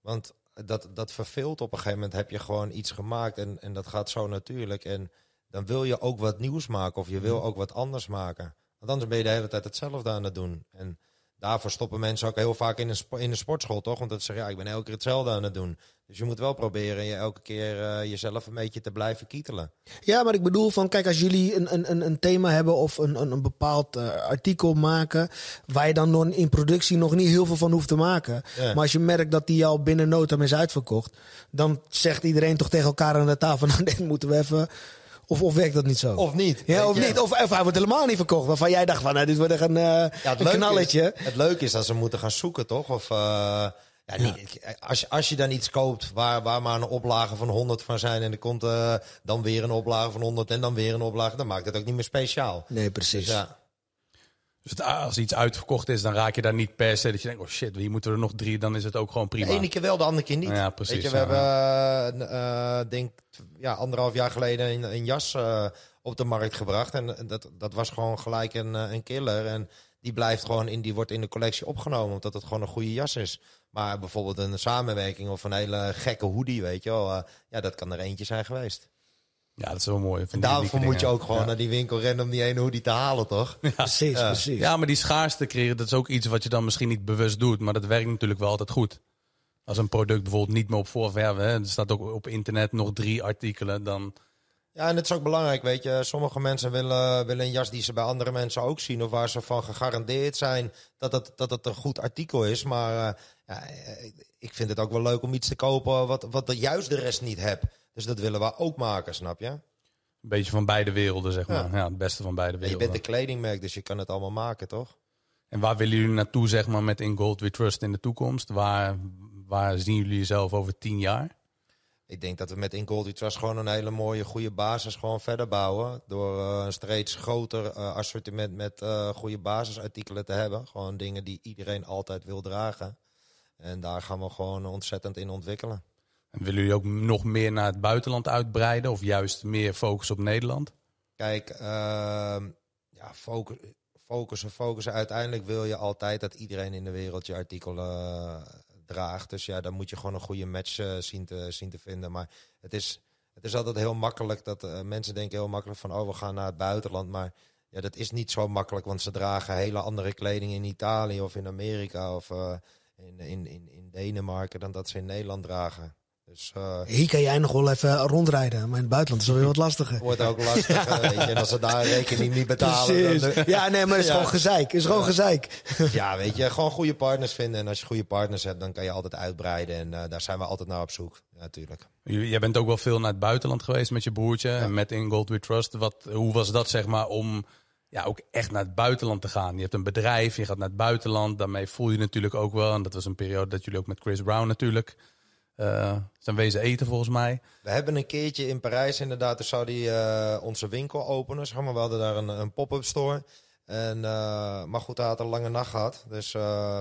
Want dat, dat verveelt op een gegeven moment. Heb je gewoon iets gemaakt en, en dat gaat zo natuurlijk. En dan wil je ook wat nieuws maken of je wil ook wat anders maken. Want anders ben je de hele tijd hetzelfde aan het doen. En daarvoor stoppen mensen ook heel vaak in een, in de sportschool, toch? Want dat zeggen, ja, ik ben elke keer hetzelfde aan het doen. Dus je moet wel proberen je elke keer uh, jezelf een beetje te blijven kietelen. Ja, maar ik bedoel van, kijk, als jullie een, een, een thema hebben of een, een, een bepaald uh, artikel maken, waar je dan nog in productie nog niet heel veel van hoeft te maken. Ja. Maar als je merkt dat die al binnen nood is uitverkocht, dan zegt iedereen toch tegen elkaar aan de tafel, nou, dit moeten we even of, of werkt dat niet zo? Of niet. Ja, of niet. Of, of, hij wordt helemaal niet verkocht. Waarvan jij dacht van, nou, dit wordt echt een, uh, ja, het een knalletje. Is, het leuke is dat ze moeten gaan zoeken, toch? Of... Uh, ja, niet, als, als je dan iets koopt waar, waar maar een oplage van 100 van zijn en er komt uh, dan weer een oplage van 100 en dan weer een oplage, dan maakt het ook niet meer speciaal. Nee, precies. Dus, ja. Dus als iets uitverkocht is, dan raak je daar niet per se dat je denkt, oh shit, hier moeten er nog drie, dan is het ook gewoon prima. De ene keer wel, de andere keer niet. Ja, precies. Weet je, we hebben, uh, denk, ja, anderhalf jaar geleden een, een jas uh, op de markt gebracht. En dat, dat was gewoon gelijk een, een killer. En die blijft gewoon in, die wordt in de collectie opgenomen, omdat het gewoon een goede jas is. Maar bijvoorbeeld een samenwerking of een hele gekke hoodie, weet je wel. Uh, ja, dat kan er eentje zijn geweest. Ja, dat is wel mooi. En daarvoor moet je ook gewoon ja. naar die winkel rennen om die ene hoodie te halen, toch? Ja. Precies, ja. precies. Ja, maar die schaarste creëren, dat is ook iets wat je dan misschien niet bewust doet. Maar dat werkt natuurlijk wel altijd goed. Als een product bijvoorbeeld niet meer op voorverven, hè, er staat ook op internet nog drie artikelen, dan... Ja, en het is ook belangrijk, weet je. Sommige mensen willen, willen een jas die ze bij andere mensen ook zien... of waar ze van gegarandeerd zijn dat het, dat het een goed artikel is. Maar uh, ja, ik vind het ook wel leuk om iets te kopen wat, wat juist de rest niet hebt. Dus dat willen we ook maken, snap je? Een beetje van beide werelden, zeg maar. Ja, het beste van beide werelden. En je bent de kledingmerk, dus je kan het allemaal maken, toch? En waar willen jullie naartoe, zeg maar, met In Gold We Trust in de toekomst? Waar, waar zien jullie jezelf over tien jaar? Ik denk dat we met In Gold We Trust gewoon een hele mooie, goede basis gewoon verder bouwen. Door uh, een steeds groter uh, assortiment met uh, goede basisartikelen te hebben. Gewoon dingen die iedereen altijd wil dragen. En daar gaan we gewoon ontzettend in ontwikkelen. En willen jullie ook nog meer naar het buitenland uitbreiden of juist meer focus op Nederland? Kijk, uh, ja, focus, focussen, focussen. Uiteindelijk wil je altijd dat iedereen in de wereld je artikelen uh, draagt. Dus ja, dan moet je gewoon een goede match uh, zien, te, zien te vinden. Maar het is, het is altijd heel makkelijk dat uh, mensen denken heel makkelijk van, oh, we gaan naar het buitenland. Maar ja, dat is niet zo makkelijk, want ze dragen hele andere kleding in Italië of in Amerika of in, in, in Denemarken dan dat ze in Nederland dragen. Dus, uh, Hier kan jij nog wel even rondrijden, maar in het buitenland is het weer wat lastiger. Wordt ook weet je. En als ze daar een rekening niet betalen... Dan, ja, nee, maar het is ja. gewoon gezeik. Het is gewoon gezeik. ja, weet je, gewoon goede partners vinden. En als je goede partners hebt, dan kan je altijd uitbreiden. En uh, daar zijn we altijd naar op zoek, ja, natuurlijk. Jij bent ook wel veel naar het buitenland geweest met je broertje. En met In Gold We Trust. Wat, hoe was dat, zeg maar, om ja, ook echt naar het buitenland te gaan. Je hebt een bedrijf, je gaat naar het buitenland. Daarmee voel je natuurlijk ook wel. En dat was een periode dat jullie ook met Chris Brown natuurlijk zijn wezen eten volgens mij. We hebben een keertje in Parijs inderdaad, dus zou die uh, onze winkel openen. Zeg maar. We hadden daar een, een pop-up store. En, maar goed, hij had een lange nacht gehad. Dus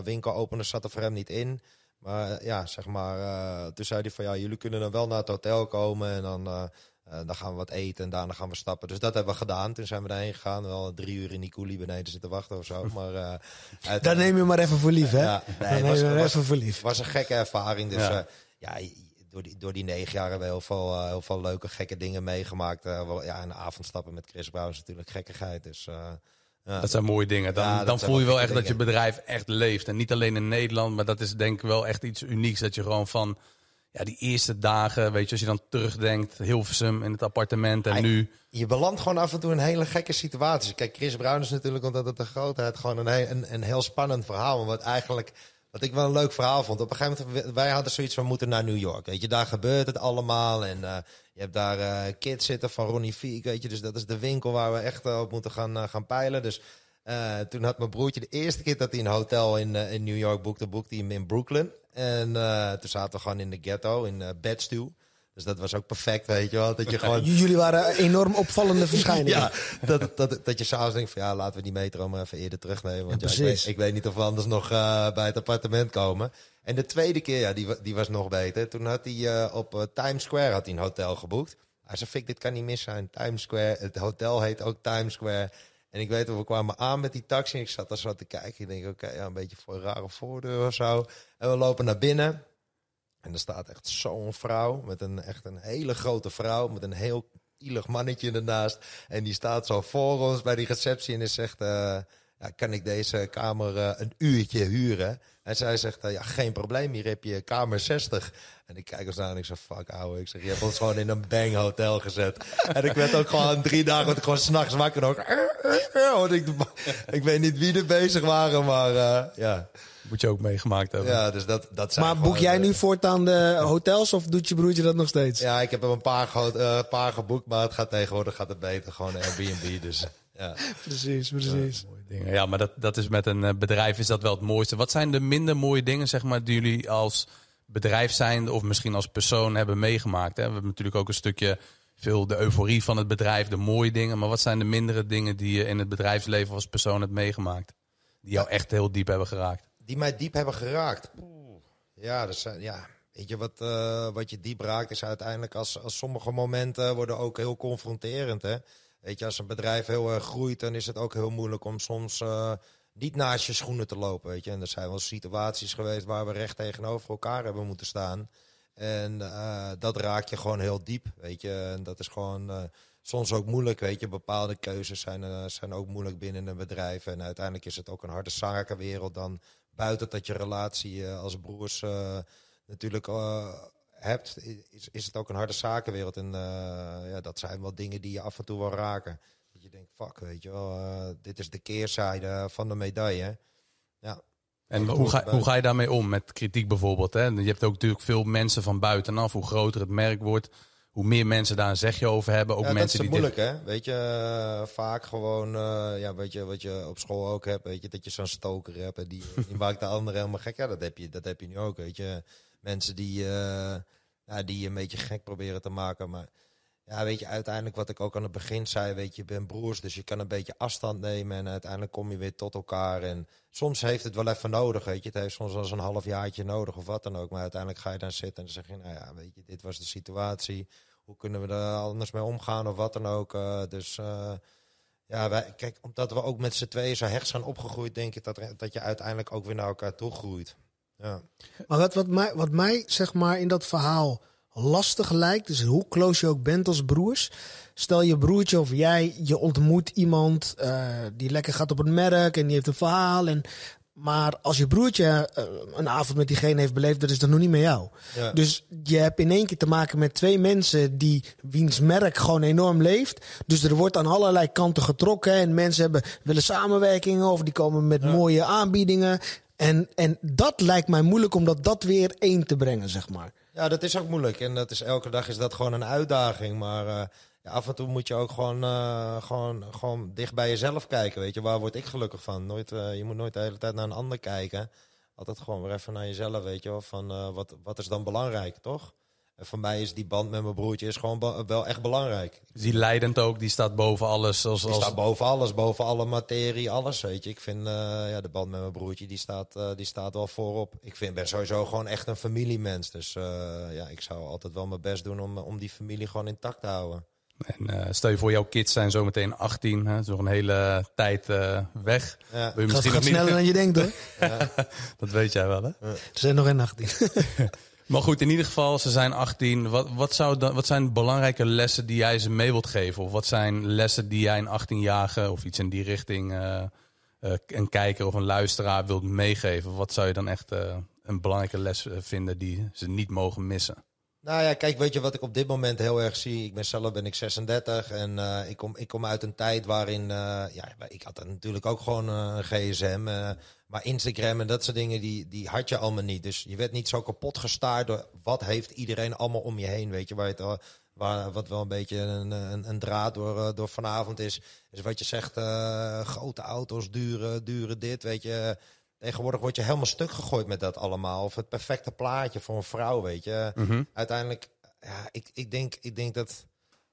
winkel openen zat er voor hem niet in. Maar ja, zeg maar, toen zei hij van ja, jullie kunnen dan wel naar het hotel komen en dan uh, dan gaan we wat eten en daarna gaan we stappen. Dus dat hebben we gedaan. Toen zijn we daarheen gegaan. Wel drie uur in die koelie beneden zitten wachten of zo. Maar, uh, Daar neem je maar even voor lief, hè? Ja, nee, was, was, even voor lief. was een gekke ervaring. Dus ja, uh, ja door, die, door die negen jaar hebben we heel veel, heel veel leuke, gekke dingen meegemaakt. ja, een avondstappen met Chris Brown is natuurlijk gekkigheid. Dus... Ja. Dat zijn mooie dingen. Dan, dan voel je wel echt dat je bedrijf echt leeft. En niet alleen in Nederland, maar dat is denk ik wel echt iets unieks. Dat je gewoon van ja, die eerste dagen, weet je, als je dan terugdenkt, Hilversum in het appartement en nu... Je belandt gewoon af en toe in hele gekke situaties. Kijk, Chris Brown is natuurlijk, omdat het de grootheid, gewoon een, een, een heel spannend verhaal. Wat eigenlijk, wat ik wel een leuk verhaal vond. Op een gegeven moment, wij hadden zoiets van, moeten naar New York. Weet je, daar gebeurt het allemaal. En uh, je hebt daar uh, kids zitten van Ronnie Fiek, weet je. Dus dat is de winkel waar we echt uh, op moeten gaan, gaan peilen. Dus toen had mijn broertje de eerste keer dat hij een hotel in, in New York boekte, boekte hij hem in Brooklyn. En toen zaten we gewoon in de ghetto, in uh, Bedstuw. Dus dat was ook perfect, weet je wel. Dat je gewoon... Jullie waren enorm opvallende verschijningen. ja, dat, dat, dat je s'avonds denkt van ja, laten we die metro maar even eerder terugnemen. Want ja, ik, weet, ik, weet, niet of we anders nog uh, bij het appartement komen. En de tweede keer, ja, die, die was nog beter. Toen had hij uh, op Times Square had hij een hotel geboekt. Hij zei, Fik, dit kan niet mis zijn. Times Square, het hotel heet ook Times Square. En ik weet, we kwamen aan met die taxi. En ik zat daar zo te kijken. Ik denk, oké, ja, een beetje voor een rare voordeur of zo. En we lopen naar binnen. En er staat echt zo'n vrouw. Met een echt een hele grote vrouw. Met een heel ielig mannetje ernaast. En die staat zo voor ons bij die receptie. En is zegt, ja, kan ik deze kamer uh, een uurtje huren? En zij zegt, uh, ja, geen probleem. Hier heb je kamer 60. En ik kijk eens aan en ik zeg, fuck ouwe. Ik zeg, je hebt ons gewoon in een bang hotel gezet. en ik werd ook gewoon drie dagen ik gewoon s'nachts wakker nog. Want ik, ik weet niet wie er bezig waren, maar uh, ja. Moet je ook meegemaakt hebben. Ja, dus dat, dat zijn maar boek jij nu voortaan de hotels of doet je broertje dat nog steeds? Ja, ik heb hem een paar, uh, paar geboekt, maar het gaat tegenwoordig gaat het beter. Gewoon Airbnb, dus ja. Precies, precies. Ja, mooie dingen. ja, maar dat, dat is met een bedrijf is dat wel het mooiste. Wat zijn de minder mooie dingen, zeg maar, die jullie als bedrijf zijn of misschien als persoon hebben meegemaakt. Hè? We hebben natuurlijk ook een stukje veel de euforie van het bedrijf, de mooie dingen. Maar wat zijn de mindere dingen die je in het bedrijfsleven als persoon hebt meegemaakt? Die jou echt heel diep hebben geraakt? Die mij diep hebben geraakt? Ja, dat zijn, ja weet je, wat, uh, wat je diep raakt is uiteindelijk als, als sommige momenten worden ook heel confronterend. Hè? Weet je, als een bedrijf heel erg groeit, dan is het ook heel moeilijk om soms... Uh, niet naast je schoenen te lopen, weet je. En er zijn wel situaties geweest waar we recht tegenover elkaar hebben moeten staan. En uh, dat raak je gewoon heel diep, weet je. En dat is gewoon uh, soms ook moeilijk, weet je. Bepaalde keuzes zijn, zijn ook moeilijk binnen een bedrijf. En uiteindelijk is het ook een harde zakenwereld dan buiten dat je relatie als broers natuurlijk hebt, is, is het ook een harde zakenwereld. En ja, dat zijn wel dingen die je af en toe wel raken je denkt, fuck, weet je wel, uh, dit is de keerzijde van de medaille. Ja. En hoe ga, hoe ga je daarmee om met kritiek bijvoorbeeld? Hè? Je hebt ook natuurlijk veel mensen van buitenaf. Hoe groter het merk wordt, hoe meer mensen daar een zegje over hebben. Ook ja, mensen dat is moeilijk, hè? Weet je, uh, vaak gewoon, uh, ja, weet je, wat je op school ook hebt, weet je, dat je zo'n stoker hebt en die, die maakt de anderen helemaal gek. Ja, dat heb je, dat heb je nu ook, weet je. Mensen die, ja, die je een beetje gek proberen te maken, maar ja, weet je, uiteindelijk wat ik ook aan het begin zei, weet je, je bent broers, dus je kan een beetje afstand nemen en uiteindelijk kom je weer tot elkaar. En soms heeft het wel even nodig, weet je, het heeft soms wel eens een halfjaartje nodig of wat dan ook. Maar uiteindelijk ga je dan zitten en zeg je, nou ja, weet je, dit was de situatie. Hoe kunnen we er anders mee omgaan of wat dan ook. Uh, dus uh, ja, kijk, omdat we ook met z'n tweeën zo hecht zijn opgegroeid, denk ik dat, dat je uiteindelijk ook weer naar elkaar toe groeit. Ja. Maar wat, wat, mij, wat mij, zeg maar, in dat verhaal lastig lijkt, dus hoe close je ook bent als broers. Stel je broertje of jij, je ontmoet iemand uh, die lekker gaat op het merk en die heeft een verhaal. En, maar als je broertje uh, een avond met diegene heeft beleefd, dat is dan nog niet met jou. Ja. Dus je hebt in één keer te maken met twee mensen die wiens merk gewoon enorm leeft. Dus er wordt aan allerlei kanten getrokken en mensen hebben, willen samenwerkingen of die komen met ja. mooie aanbiedingen. En, en dat lijkt mij moeilijk om dat, weer één te brengen, zeg maar. Ja, dat is ook moeilijk. En dat is, elke dag is dat gewoon een uitdaging. Maar uh, ja, af en toe moet je ook gewoon, uh, gewoon, gewoon dicht bij jezelf kijken. Weet je, waar word ik gelukkig van? Nooit, uh, je moet nooit de hele tijd naar een ander kijken. Altijd gewoon weer even naar jezelf, weet je wel. Van wat, wat is dan belangrijk, toch? En voor mij is die band met mijn broertje is gewoon wel echt belangrijk. die leidend ook, die staat boven alles. Als, die staat boven alles, boven alle materie, alles. Weet je. Ik vind uh, ja, de band met mijn broertje, die staat, uh, die staat wel voorop. Ik vind, ben sowieso gewoon echt een familiemens. Dus uh, ja, ik zou altijd wel mijn best doen om, om die familie gewoon intact te houden. En stel je voor, jouw kids zijn zometeen 18, hè? dat is nog een hele tijd weg. Ja. Wil je misschien gaat, nog sneller dan je denkt hoor. ja. Dat weet jij wel hè? Ja. Er zijn nog geen 18. Maar goed, in ieder geval, ze zijn 18. Wat, wat, zou dan, wat zijn belangrijke lessen die jij ze mee wilt geven? Of wat zijn lessen die jij een 18-jarige of iets in die richting uh, uh, een kijker of een luisteraar wilt meegeven? Wat zou je dan echt uh, een belangrijke les vinden die ze niet mogen missen? Nou ja, kijk, weet je wat ik op dit moment heel erg zie? Ik ben zelf ben ik 36 en ik, kom, ik kom uit een tijd waarin, ja, ik had natuurlijk ook gewoon een gsm. Maar Instagram en dat soort dingen, die, die had je allemaal niet. Dus je werd niet zo kapot gestaard door wat heeft iedereen allemaal om je heen. Weet je, waar het, waar, wat wel een beetje een, een, een draad door, eh, door vanavond is. Is wat je zegt, uh, grote auto's, dure, dure dit, weet je. Tegenwoordig word je helemaal stuk gegooid met dat allemaal. Of het perfecte plaatje voor een vrouw, weet je. Mhm. Uiteindelijk, ja, ik, ik, denk, ik denk dat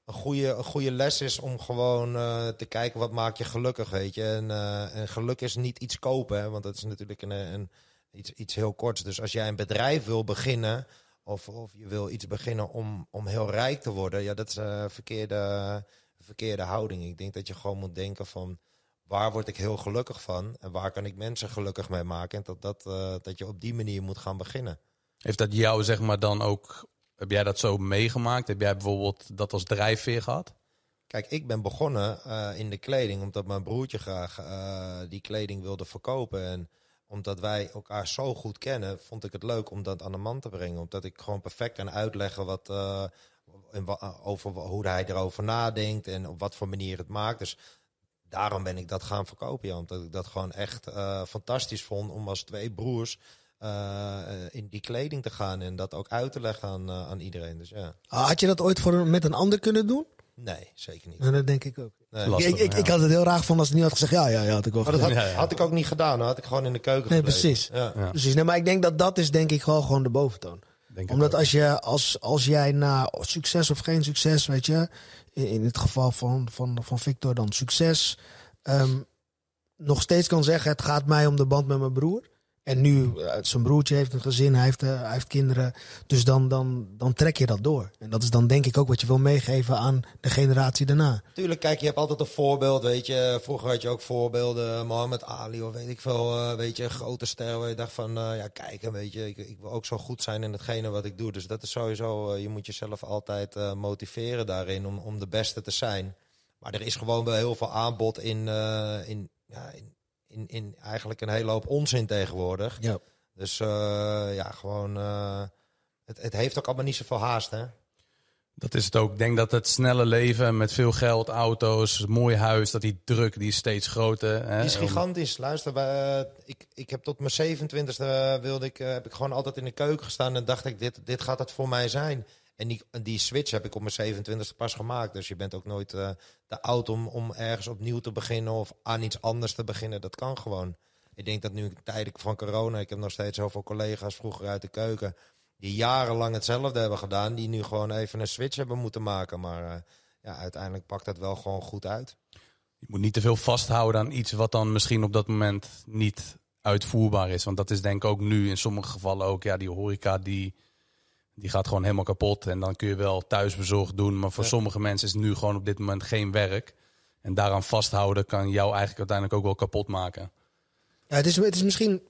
een goede, een goede les is om gewoon uh, te kijken wat maakt je gelukkig, weet je. En, uh, en geluk is niet iets kopen, hè, want dat is natuurlijk een, een, iets, iets heel korts. Dus als jij een bedrijf wil beginnen, of, of je wil iets beginnen om, om heel rijk te worden, ja, dat is een verkeerde, verkeerde houding. Ik denk dat je gewoon moet denken van waar word ik heel gelukkig van en waar kan ik mensen gelukkig mee maken. En dat, dat, uh, dat je op die manier moet gaan beginnen. Heeft dat jou zeg maar dan ook heb jij dat zo meegemaakt? Heb jij bijvoorbeeld dat als drijfveer gehad? Kijk, ik ben begonnen uh, in de kleding omdat mijn broertje graag uh, die kleding wilde verkopen. En omdat wij elkaar zo goed kennen, vond ik het leuk om dat aan de man te brengen. Omdat ik gewoon perfect kan uitleggen wat, uh, over hoe hij erover nadenkt en op wat voor manier het maakt. Dus daarom ben ik dat gaan verkopen, Jan. Omdat ik dat gewoon echt fantastisch vond om als twee broers uh, in die kleding te gaan en dat ook uit te leggen aan, uh, aan iedereen. Dus, ja. Ah, had je dat ooit voor, met een ander kunnen doen? Nee, zeker niet. En dat denk ik ook. Nee. Lastig, ik, ik, ik, had het heel raar gevonden als ik niet had gezegd, ja, ja, ja, had ik wel maar dat had, ja, ja. had, ik ook niet gedaan. Dan had ik gewoon in de keuken Nee, precies. Ja. precies. Nee, maar ik denk dat dat is denk ik gewoon, gewoon de boventoon. Denk Omdat als, je, als, als jij na succes of geen succes, weet je, in, in het geval van, van, van Victor dan succes, um, nog steeds kan zeggen, het gaat mij om de band met mijn broer en nu, uh, zijn broertje heeft een gezin, hij heeft, uh, hij heeft kinderen. Dus dan, dan, dan trek je dat door. En dat is dan denk ik ook wat je wil meegeven aan de generatie daarna. Tuurlijk, kijk, je hebt altijd een voorbeeld, weet je. Vroeger had je ook voorbeelden, Mohammed Ali of weet ik veel, uh, weet je, grote sterren. Waar je dacht van, ja, kijk, weet je, ik, ik, wil ook zo goed zijn in hetgene wat ik doe. Dus dat is sowieso, je moet jezelf altijd motiveren daarin om, om de beste te zijn. Maar er is gewoon wel heel veel aanbod in, in, ja, in in, in eigenlijk een hele hoop onzin tegenwoordig. Ja. Dus uh, ja, gewoon. Uh, het, het heeft ook allemaal niet zoveel haast, hè? Dat is het ook. Ik denk dat het snelle leven met veel geld, auto's, mooi huis, dat die druk die is steeds groter. Hè? Die is gigantisch. Luister, wij, uh, ik, ik heb tot mijn 27e wilde ik, heb ik gewoon altijd in de keuken gestaan en dacht ik, dit, dit gaat het voor mij zijn. En die, die switch heb ik op mijn 27e pas gemaakt. Dus je bent ook nooit uh, te oud om, om ergens opnieuw te beginnen of aan iets anders te beginnen. Dat kan gewoon. Ik denk dat nu tijdelijk van corona, ik heb nog steeds zoveel collega's vroeger uit de keuken. die jarenlang hetzelfde hebben gedaan. die nu gewoon even een switch hebben moeten maken. Maar uh, ja, uiteindelijk pakt dat wel gewoon goed uit. Je moet niet te veel vasthouden aan iets wat dan misschien op dat moment niet uitvoerbaar is. Want dat is denk ik ook nu in sommige gevallen ook. Ja, die horeca die die gaat gewoon helemaal kapot. En dan kun je wel thuisbezorgd doen. Maar voor sommige mensen is het nu gewoon op dit moment geen werk. En daaraan vasthouden kan jou eigenlijk uiteindelijk ook wel kapot maken. Ja, het is, het is misschien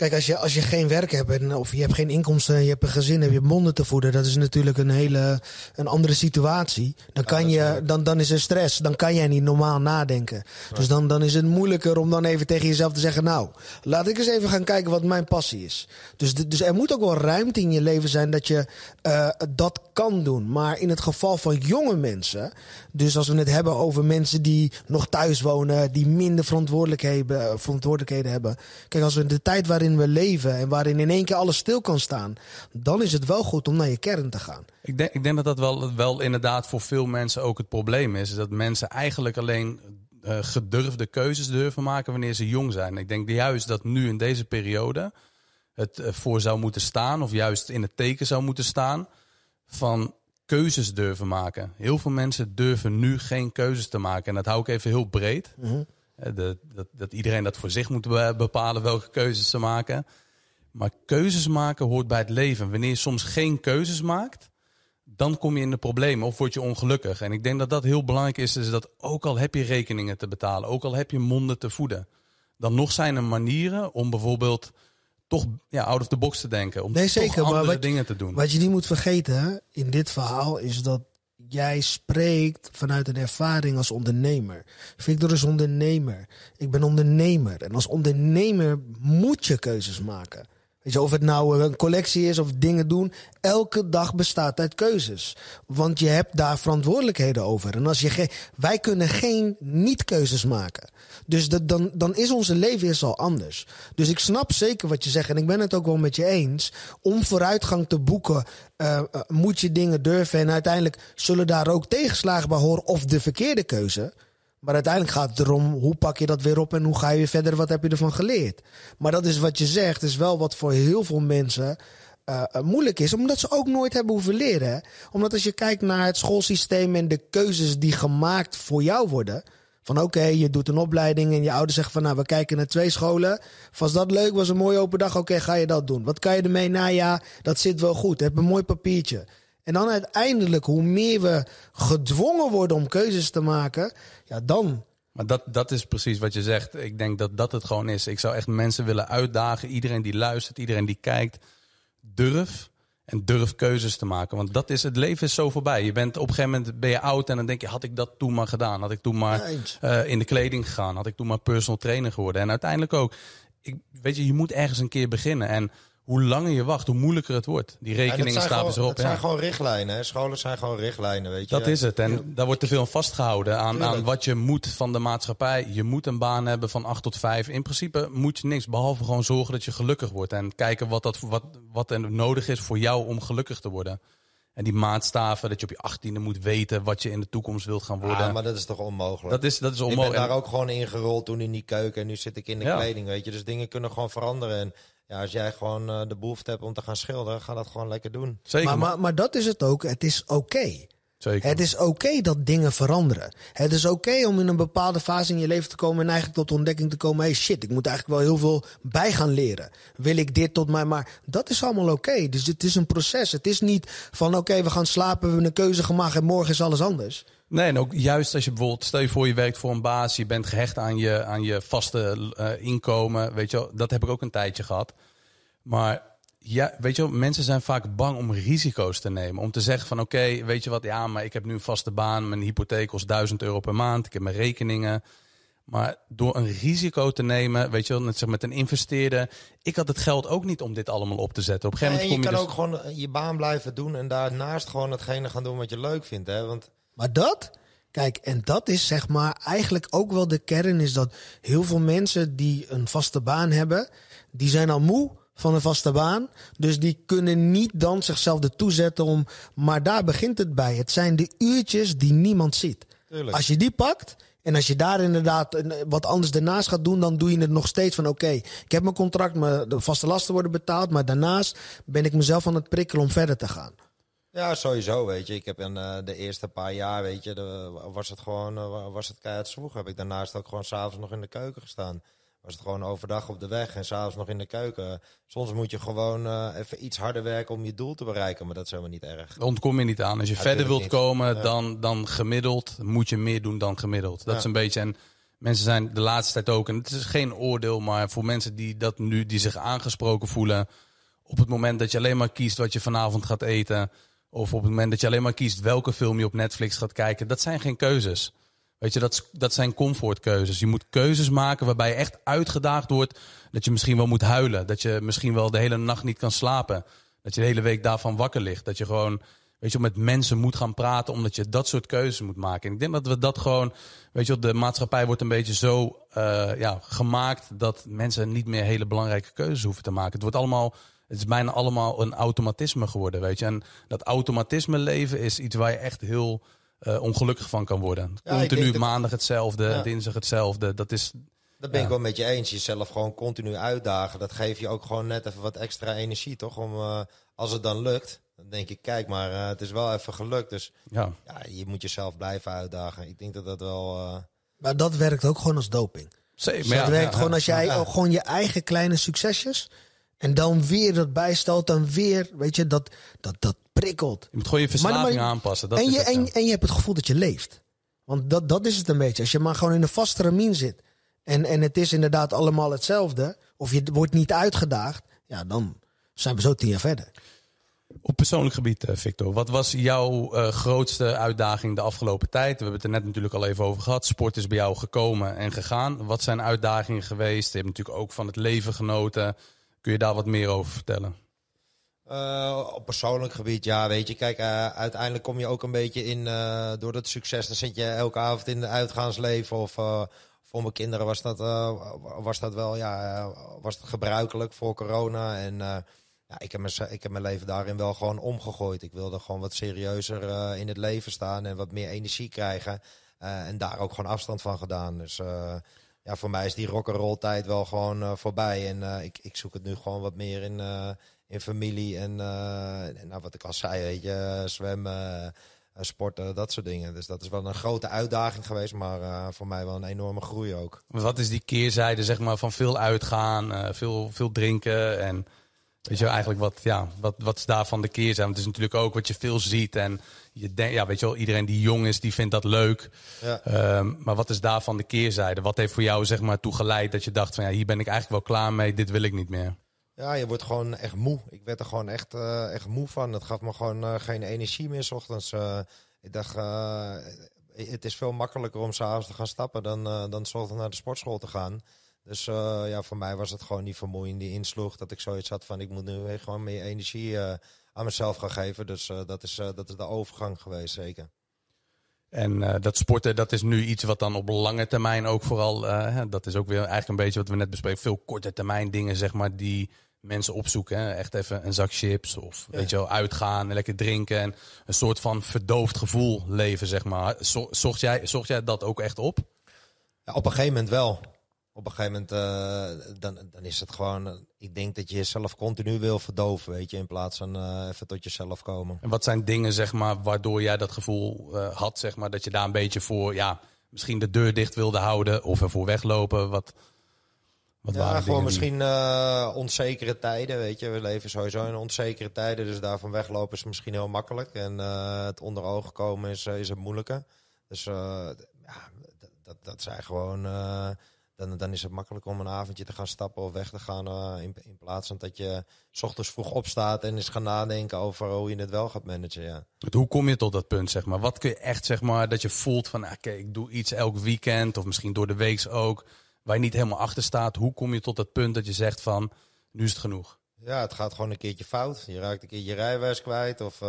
Kijk, als je, als je geen werk hebt en, of je hebt geen inkomsten, je hebt een gezin, heb je monden te voeden, dat is natuurlijk een hele een andere situatie. Dan, kan je, dan, dan is er stress, dan kan jij niet normaal nadenken. Dus dan, dan is het moeilijker om dan even tegen jezelf te zeggen, nou, laat ik eens even gaan kijken wat mijn passie is. Dus, dus er moet ook wel ruimte in je leven zijn dat je uh, dat kan doen. Maar in het geval van jonge mensen, dus als we het hebben over mensen die nog thuis wonen, die minder verantwoordelijkheden, verantwoordelijkheden hebben. Kijk, als we de tijd waarin we leven en waarin in één keer alles stil kan staan, dan is het wel goed om naar je kern te gaan. Ik denk, ik denk dat dat wel, wel inderdaad voor veel mensen ook het probleem is. Dat mensen eigenlijk alleen uh, gedurfde keuzes durven maken wanneer ze jong zijn. Ik denk juist dat nu in deze periode het uh, voor zou moeten staan, of juist in het teken zou moeten staan. van keuzes durven maken. Heel veel mensen durven nu geen keuzes te maken. En dat hou ik even heel breed. Mhm. Eh, de, dat, dat iedereen dat voor zich moet be- bepalen welke keuzes ze maken. Maar keuzes maken hoort bij het leven. Wanneer je soms geen keuzes maakt, dan kom je in de problemen of word je ongelukkig. En ik denk dat dat heel belangrijk is, is dat ook al heb je rekeningen te betalen, ook al heb je monden te voeden, dan nog zijn er manieren om bijvoorbeeld toch ja, out of the box te denken. Om Nee, toch maar andere wat- dingen te doen. Wat je niet moet vergeten in dit verhaal is dat jij spreekt vanuit een ervaring als ondernemer. Victor is ondernemer. Ik ben ondernemer. En als ondernemer moet je keuzes maken. Weet je, of het nou een collectie is of dingen doen. Elke dag bestaat uit keuzes. Want je hebt daar verantwoordelijkheden over. En als je wij kunnen geen niet-keuzes maken. Dus dat, dan, dan is onze leven is al anders. Dus ik snap zeker wat je zegt. En ik ben het ook wel met je eens. Om vooruitgang te boeken, eh, eh, moet je dingen durven. En uiteindelijk zullen daar ook tegenslagen bij horen. Of de verkeerde keuze. Maar uiteindelijk gaat het erom hoe pak je dat weer op en hoe ga je weer verder, wat heb je ervan geleerd. Maar dat is wat je zegt, is wel wat voor heel veel mensen eh, moeilijk is, omdat ze ook nooit hebben hoeven leren. Omdat als je kijkt naar het schoolsysteem en de keuzes die gemaakt voor jou worden. Van oké, je doet een opleiding en je ouders zeggen van nou, we kijken naar twee scholen. Was dat leuk, was een mooie open dag, oké, ga je dat doen. Wat kan je ermee? Nou ja, dat zit wel goed, heb een mooi papiertje. En dan uiteindelijk, hoe meer we gedwongen worden om keuzes te maken, ja, dan. Maar dat, dat is precies wat je zegt. Ik denk dat dat het gewoon is. Ik zou echt mensen willen uitdagen. Iedereen die luistert, iedereen die kijkt. Durf en durf keuzes te maken. Want dat is, het leven is zo voorbij. Je bent op een gegeven moment ben je oud en dan denk je, had ik dat toen maar gedaan? Had ik toen maar eh, in de kleding gegaan? Had ik toen maar personal trainer geworden? En uiteindelijk ook, ik, weet je, je moet ergens een keer beginnen. En hoe langer je wacht, hoe moeilijker het wordt. Die rekeningen stapelen gewoon- erop. Het zijn Ja. gewoon richtlijnen. Hè? Scholen zijn gewoon richtlijnen, weet je. Dat is het. En daar wordt te veel aan vastgehouden aan, aan wat je moet van de maatschappij. Je moet een baan hebben van 8 tot 5. In principe moet je niks, behalve gewoon zorgen dat je gelukkig wordt. En kijken wat, dat, wat, wat er nodig is voor jou om gelukkig te worden. En die maatstaven, dat je op je 18e moet weten wat je in de toekomst wilt gaan worden. Ah, maar dat is toch onmogelijk? dat is, dat is ik ben onmogelijk. daar ook gewoon ingerold toen in die keuken. En nu zit ik in de Ja. kleding, weet je. Dus dingen kunnen gewoon veranderen. En ja, als jij gewoon eh, de behoefte hebt om te gaan schilderen, ga dat gewoon lekker doen. Zeker, Maar, maar, dat is het ook. Het is oké. zeker. Het is oké dat dingen veranderen. Het is oké om in een bepaalde fase in je leven te komen en eigenlijk tot de ontdekking te komen: hey shit, ik moet eigenlijk wel heel veel bij gaan leren. Wil ik dit tot mij? Maar dat is allemaal oké. Dus het is een proces. Het is niet van: oké, we gaan slapen, we hebben een keuze gemaakt en morgen is alles anders. Nee, en ook juist als je bijvoorbeeld, stel je voor je werkt voor een baas, je bent gehecht aan je, aan je vaste eh, inkomen, weet je wel, dat heb ik ook een tijdje gehad. Maar ja, weet je wel, mensen zijn vaak bang om risico's te nemen. Om te zeggen van oké, weet je wat, ja, maar ik heb nu een vaste baan, mijn hypotheek kost 1000 euro per maand, ik heb mijn rekeningen. Maar door een risico te nemen, weet je wel, net zeg met een investeerder. Ik had het geld ook niet om dit allemaal op te zetten. Op een gegeven en je moment kan kom je ook dus- gewoon eh, je baan blijven doen. En daarnaast gewoon hetgene gaan doen wat je leuk vindt. Hè? Want Maar dat, kijk, en dat is zeg maar eigenlijk ook wel de kern, is dat heel veel mensen die een vaste baan hebben, die zijn al moe van een vaste baan. Dus die kunnen niet dan zichzelf ertoe zetten om. Maar daar begint het bij. Het zijn de uurtjes die niemand ziet. Tuurlijk. Als je die pakt. En als je daar inderdaad wat anders daarnaast gaat doen, dan doe je het nog steeds van: oké, ik heb mijn contract, mijn de vaste lasten worden betaald, maar daarnaast ben ik mezelf aan het prikkelen om verder te gaan. Ja, sowieso, weet je. Ik heb in eh, de eerste paar jaar, weet je, de, was het gewoon, eh, was het keihard zwoeg. Heb ik daarnaast ook gewoon s'avonds nog in de keuken gestaan. Was het gewoon overdag op de weg en s'avonds nog in de keuken. Soms moet je gewoon eh, even iets harder werken om je doel te bereiken, maar dat is helemaal niet erg. Ontkom je niet aan. Als je verder wilt niet. komen Ja. dan, dan gemiddeld, moet je meer doen dan gemiddeld. Dat Ja. is een beetje. En mensen zijn de laatste tijd ook. En het is geen oordeel, maar voor mensen die dat nu, die zich aangesproken voelen. Op het moment dat je alleen maar kiest wat je vanavond gaat eten. Of op het moment dat je alleen maar kiest welke film je op Netflix gaat kijken. Dat zijn geen keuzes. Weet je, dat, dat zijn comfortkeuzes. Je moet keuzes maken waarbij je echt uitgedaagd wordt. Dat je misschien wel moet huilen. Dat je misschien wel de hele nacht niet kan slapen. Dat je de hele week daarvan wakker ligt. Dat je gewoon, weet je, met mensen moet gaan praten. Omdat je dat soort keuzes moet maken. En ik denk dat we dat gewoon, weet je, de maatschappij wordt een beetje zo eh, ja, gemaakt. Dat mensen niet meer hele belangrijke keuzes hoeven te maken. Het wordt allemaal. Het is bijna allemaal een automatisme geworden, weet je. En dat automatisme leven is iets waar je echt heel eh, ongelukkig van kan worden. Ja, Continu maandag hetzelfde, Ja. dinsdag hetzelfde. Dat is, Dat ben ik wel met je eens. Jezelf gewoon continu uitdagen. Dat geeft je ook gewoon net even wat extra energie, toch? Om, uh, als het dan lukt, dan denk ik, kijk maar, uh, het is wel even gelukt. Dus ja. ja. je moet jezelf blijven uitdagen. Ik denk dat dat wel... Uh... Maar dat werkt ook gewoon als doping. Zeker. Dus dat werkt gewoon als jij gewoon je eigen kleine succesjes... En dan weer dat bijstelt, dan weer, weet je, dat, dat, dat prikkelt. Je moet gewoon je verslaving aanpassen. Dat en, is je, en, en je hebt het gevoel dat je leeft. Want dat, dat is het een beetje. Als je maar gewoon in een vaste ramien zit. En, en het is inderdaad allemaal hetzelfde. Of je wordt niet uitgedaagd. Ja, dan zijn we zo tien jaar verder. Op persoonlijk gebied, eh, Victor. Wat was jouw uh, grootste uitdaging de afgelopen tijd? We hebben het er net natuurlijk al even over gehad. Sport is bij jou gekomen en gegaan. Wat zijn uitdagingen geweest? Je hebt natuurlijk ook van het leven genoten. Kun je daar wat meer over vertellen? Uh, op persoonlijk gebied, ja, weet je. Kijk, uh, uiteindelijk kom je ook een beetje in, uh, door dat succes, dan zit je elke avond in het uitgaansleven. Of voor mijn kinderen was dat, was dat wel, ja, was het gebruikelijk voor corona. En ja, ik, heb mijn, ik heb mijn leven daarin wel gewoon omgegooid. Ik wilde gewoon wat serieuzer in het leven staan en wat meer energie krijgen. en daar ook gewoon afstand van gedaan. Dus ja, voor mij is die rock'n'roll tijd wel gewoon uh, voorbij. En uh, ik, ik zoek het nu gewoon wat meer in, uh, in familie. En nou, wat ik al zei, weet je, zwemmen, sporten, dat soort dingen. Dus dat is wel een grote uitdaging geweest, maar voor mij wel een enorme groei ook. Wat is die keerzijde, zeg maar, van veel uitgaan, veel, veel drinken en... Weet je eigenlijk wat, ja, wat, wat is daarvan de keerzijde? Want het is natuurlijk ook wat je veel ziet en je denkt, ja, weet je wel, iedereen die jong is, die vindt dat leuk. Ja. Um, maar wat is daarvan de keerzijde? Wat heeft voor jou zeg maar toegeleid dat je dacht van ja, hier ben ik eigenlijk wel klaar mee, dit wil ik niet meer? Ja, je wordt gewoon echt moe. Ik werd er gewoon echt, uh, echt moe van. Het gaf me gewoon uh, geen energie meer s ochtends. Uh, ik dacht, het is veel makkelijker om s'avonds te gaan stappen dan, dan s ochtends naar de sportschool te gaan. Dus ja, voor mij was het gewoon die vermoeiing die insloeg. Dat ik zoiets had van, ik moet nu weer gewoon meer energie aan mezelf gaan geven. Dus uh, dat, is, dat is de overgang geweest, zeker. En dat sporten, dat is nu iets wat dan op lange termijn ook vooral, dat is ook weer eigenlijk een beetje wat we net bespreken, veel korte termijn dingen zeg maar die mensen opzoeken. Hè? Echt even een zak chips of ja. weet je wel, uitgaan en lekker drinken en een soort van verdoofd gevoel leven zeg maar. Zocht jij, zocht jij dat ook echt op? Ja, op een gegeven moment wel op een gegeven moment, uh, dan, dan is het gewoon. Uh, ik denk dat je jezelf continu wil verdoven, weet je, in plaats van uh, even tot jezelf komen. En wat zijn dingen, zeg maar, waardoor jij dat gevoel had, zeg maar, dat je daar een beetje voor, ja, misschien de deur dicht wilde houden of ervoor weglopen? Wat, wat ja, waren gewoon misschien onzekere tijden, weet je. We leven sowieso in onzekere tijden, dus daarvan weglopen is misschien heel makkelijk. En het onder ogen komen is, is het moeilijker. Dus ja, dat, dat, dat zijn gewoon dan, dan is het makkelijk om een avondje te gaan stappen of weg te gaan. Uh, in, in, plaats van dat je s ochtends vroeg opstaat en eens gaan nadenken over hoe je het wel gaat managen. Ja. Hoe kom je tot dat punt, zeg maar? Wat kun je echt, zeg maar, dat je voelt van, oké, okay, ik doe iets elk weekend of misschien door de week ook, waar je niet helemaal achter staat. Hoe kom je tot dat punt dat je zegt van, nu is het genoeg? Ja, het gaat gewoon een keertje fout. Je raakt een keer je rijwijs kwijt. Of uh,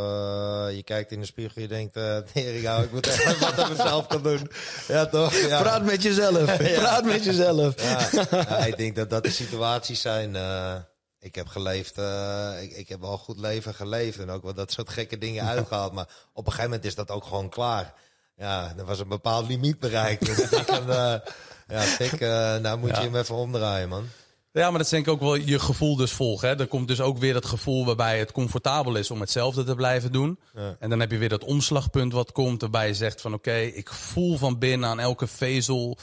je kijkt in de spiegel en je denkt... Uh, tering, ik moet echt wat aan mezelf gaan doen. Ja, toch? Ja. Praat met jezelf. Praat met jezelf. Ja. ik denk dat dat de situaties zijn... Uh, ik heb geleefd, ik, ik, heb wel goed leven geleefd en ook wel dat soort gekke dingen uitgehaald. Maar op een gegeven moment is dat ook gewoon klaar. Ja, er was een bepaald limiet bereikt. Dus ik kan, ja, pik, nou moet je hem even omdraaien, man. Ja, maar dat is denk ik ook wel je gevoel dus volgen. Hè? Er komt dus ook weer dat gevoel waarbij het comfortabel is om hetzelfde te blijven doen. Ja. En dan heb je weer dat omslagpunt wat komt waarbij je zegt van oké, ik voel van binnen aan elke vezel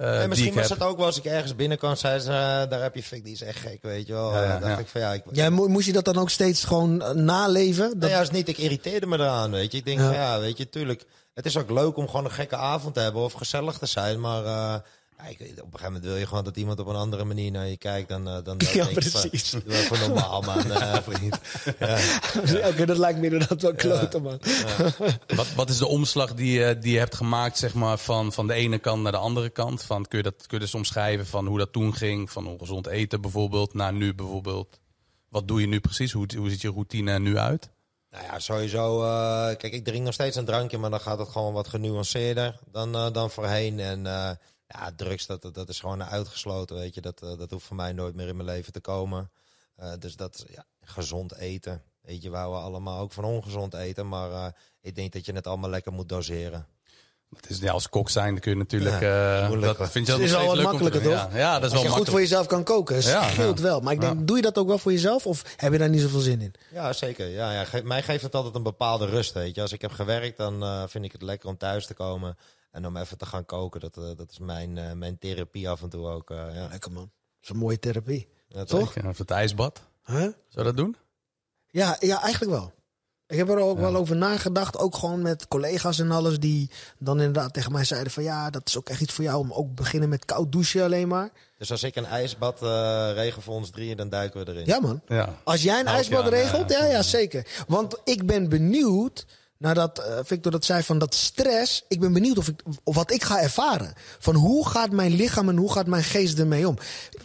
uh, en misschien was het ook wel als ik ergens binnenkwam, zei ze, uh, daar heb je Fik, die is echt gek, weet je wel. Ja, ja, dacht ik van ja. Ik, ja, moest je dat dan ook steeds gewoon uh, naleven? Dat... Nee, juist niet. Ik irriteerde me eraan, weet je. Ik denk van ja, weet je, tuurlijk. Het is ook leuk om gewoon een gekke avond te hebben of gezellig te zijn, maar uh, ja, ik, op een gegeven moment wil je gewoon dat iemand op een andere manier naar je kijkt dan, uh, dan, ja, precies. Van, even normaal, man. Uh, vriend. Ja. ja. Oké, dat lijkt me inderdaad wel kloten, man. Wat, wat is de omslag die, uh, die je hebt gemaakt, zeg maar, van, van de ene kant naar de andere kant? Van, kun, je dat, kun je dus omschrijven van hoe dat toen ging? Van ongezond eten bijvoorbeeld, naar nu bijvoorbeeld? Wat doe je nu precies? Hoe, hoe ziet je routine nu uit? Nou ja, sowieso. Uh, kijk, ik drink nog steeds een drankje, maar dan gaat het gewoon wat genuanceerder dan, uh, dan voorheen. En uh, ja, drugs, dat, dat, is gewoon uitgesloten, weet je. Dat, uh, dat hoeft voor mij nooit meer in mijn leven te komen. Uh, dus dat, ja, gezond eten. Weet je, waar we allemaal ook van ongezond eten. Maar uh, ik denk dat je het allemaal lekker moet doseren. Het is, ja, als kok zijn, dan kun je natuurlijk... Ja, eh, dat vind je Het dat is wel wat makkelijker, doen. Ja, ja, dat is Als wel je goed voor jezelf kan koken, Ja, scheelt ja. wel. Maar ik denk, doe je dat ook wel voor jezelf? Of heb je daar niet zoveel zin in? Ja, zeker. Ja, ja. Ge- mij geeft het altijd een bepaalde rust, weet je. Als ik heb gewerkt, dan eh, vind ik het lekker om thuis te komen. En om even te gaan koken, dat, eh, dat is mijn, eh, mijn therapie af en toe ook. eh, ja. Lekker man. Dat is een mooie therapie. Ja, Toch? Ja, Of het ijsbad. Huh? Zou dat doen? Ja, ja, eigenlijk wel. Ik heb er ook wel over nagedacht. Ook gewoon met collega's en alles. Die dan inderdaad tegen mij zeiden van... Ja, dat is ook echt iets voor jou. Om ook beginnen met koud douchen alleen maar. Dus als ik een ijsbad eh regel voor ons drieën, dan duiken we erin. Ja man. Ja. Als jij een ijsbad regelt, ja. ja, ja, zeker. Want ik ben benieuwd, nadat eh, Victor dat zei van dat stress, ik ben benieuwd of, ik, of wat ik ga ervaren. Van hoe gaat mijn lichaam en hoe gaat mijn geest ermee om?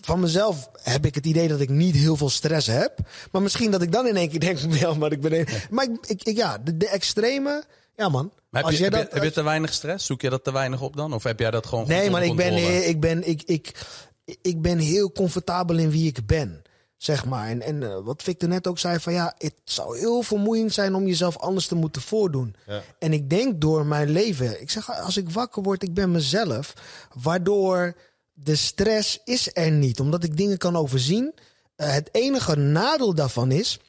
Van mezelf heb ik het idee dat ik niet heel veel stress heb. Maar misschien dat ik dan in één keer denk, ja, maar ik ben... een- Maar ik, ik, ik- ja, de, de extreme, ja man. Maar heb, Als je, heb, je, dat- heb je te weinig stress? Zoek je dat te weinig op dan? Of heb jij dat gewoon Nee, maar ik ben, ik, ben, ik, ik, ik ben heel comfortabel in wie ik ben. Zeg maar. En, en eh, wat Victor net ook zei: van ja, het zou heel vermoeiend zijn om jezelf anders te moeten voordoen. Ja. En ik denk door mijn leven, ik zeg als ik wakker word, ik ben mezelf. Waardoor de stress is er niet, omdat ik dingen kan overzien. Eh, het enige nadeel daarvan is,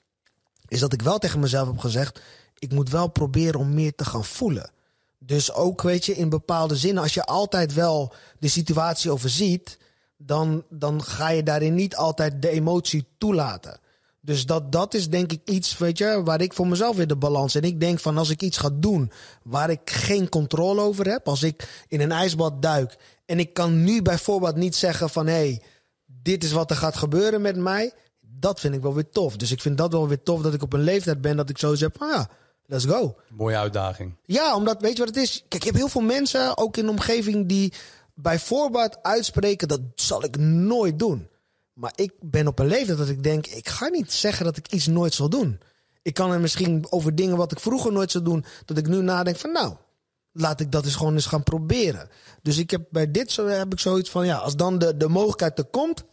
is dat ik wel tegen mezelf heb gezegd: ik moet wel proberen om meer te gaan voelen. Dus ook, weet je, in bepaalde zinnen, als je altijd wel de situatie overziet, dan, dan ga je daarin niet altijd de emotie toelaten. Dus dat, dat is denk ik iets, weet je, waar ik voor mezelf weer de balans. En ik denk van als ik iets ga doen waar ik geen controle over heb, als ik in een ijsbad duik en ik kan nu bijvoorbeeld niet zeggen van hé, hey, dit is wat er gaat gebeuren met mij. Dat vind ik wel weer tof. Dus ik vind dat wel weer tof dat ik op een leeftijd ben dat ik zo zeg van ja, let's go. Mooie uitdaging. Ja, omdat weet je wat het is? Kijk, je hebt heel veel mensen, ook in de omgeving, die bij voorbaat uitspreken: dat zal ik nooit doen. Maar ik ben op een leeftijd dat ik denk: ik ga niet zeggen dat ik iets nooit zal doen. Ik kan er misschien over dingen wat ik vroeger nooit zou doen, dat ik nu nadenk van nou, laat ik dat eens gewoon eens gaan proberen. Dus ik heb bij dit zo heb ik zoiets van ja, als dan de, de mogelijkheid er komt,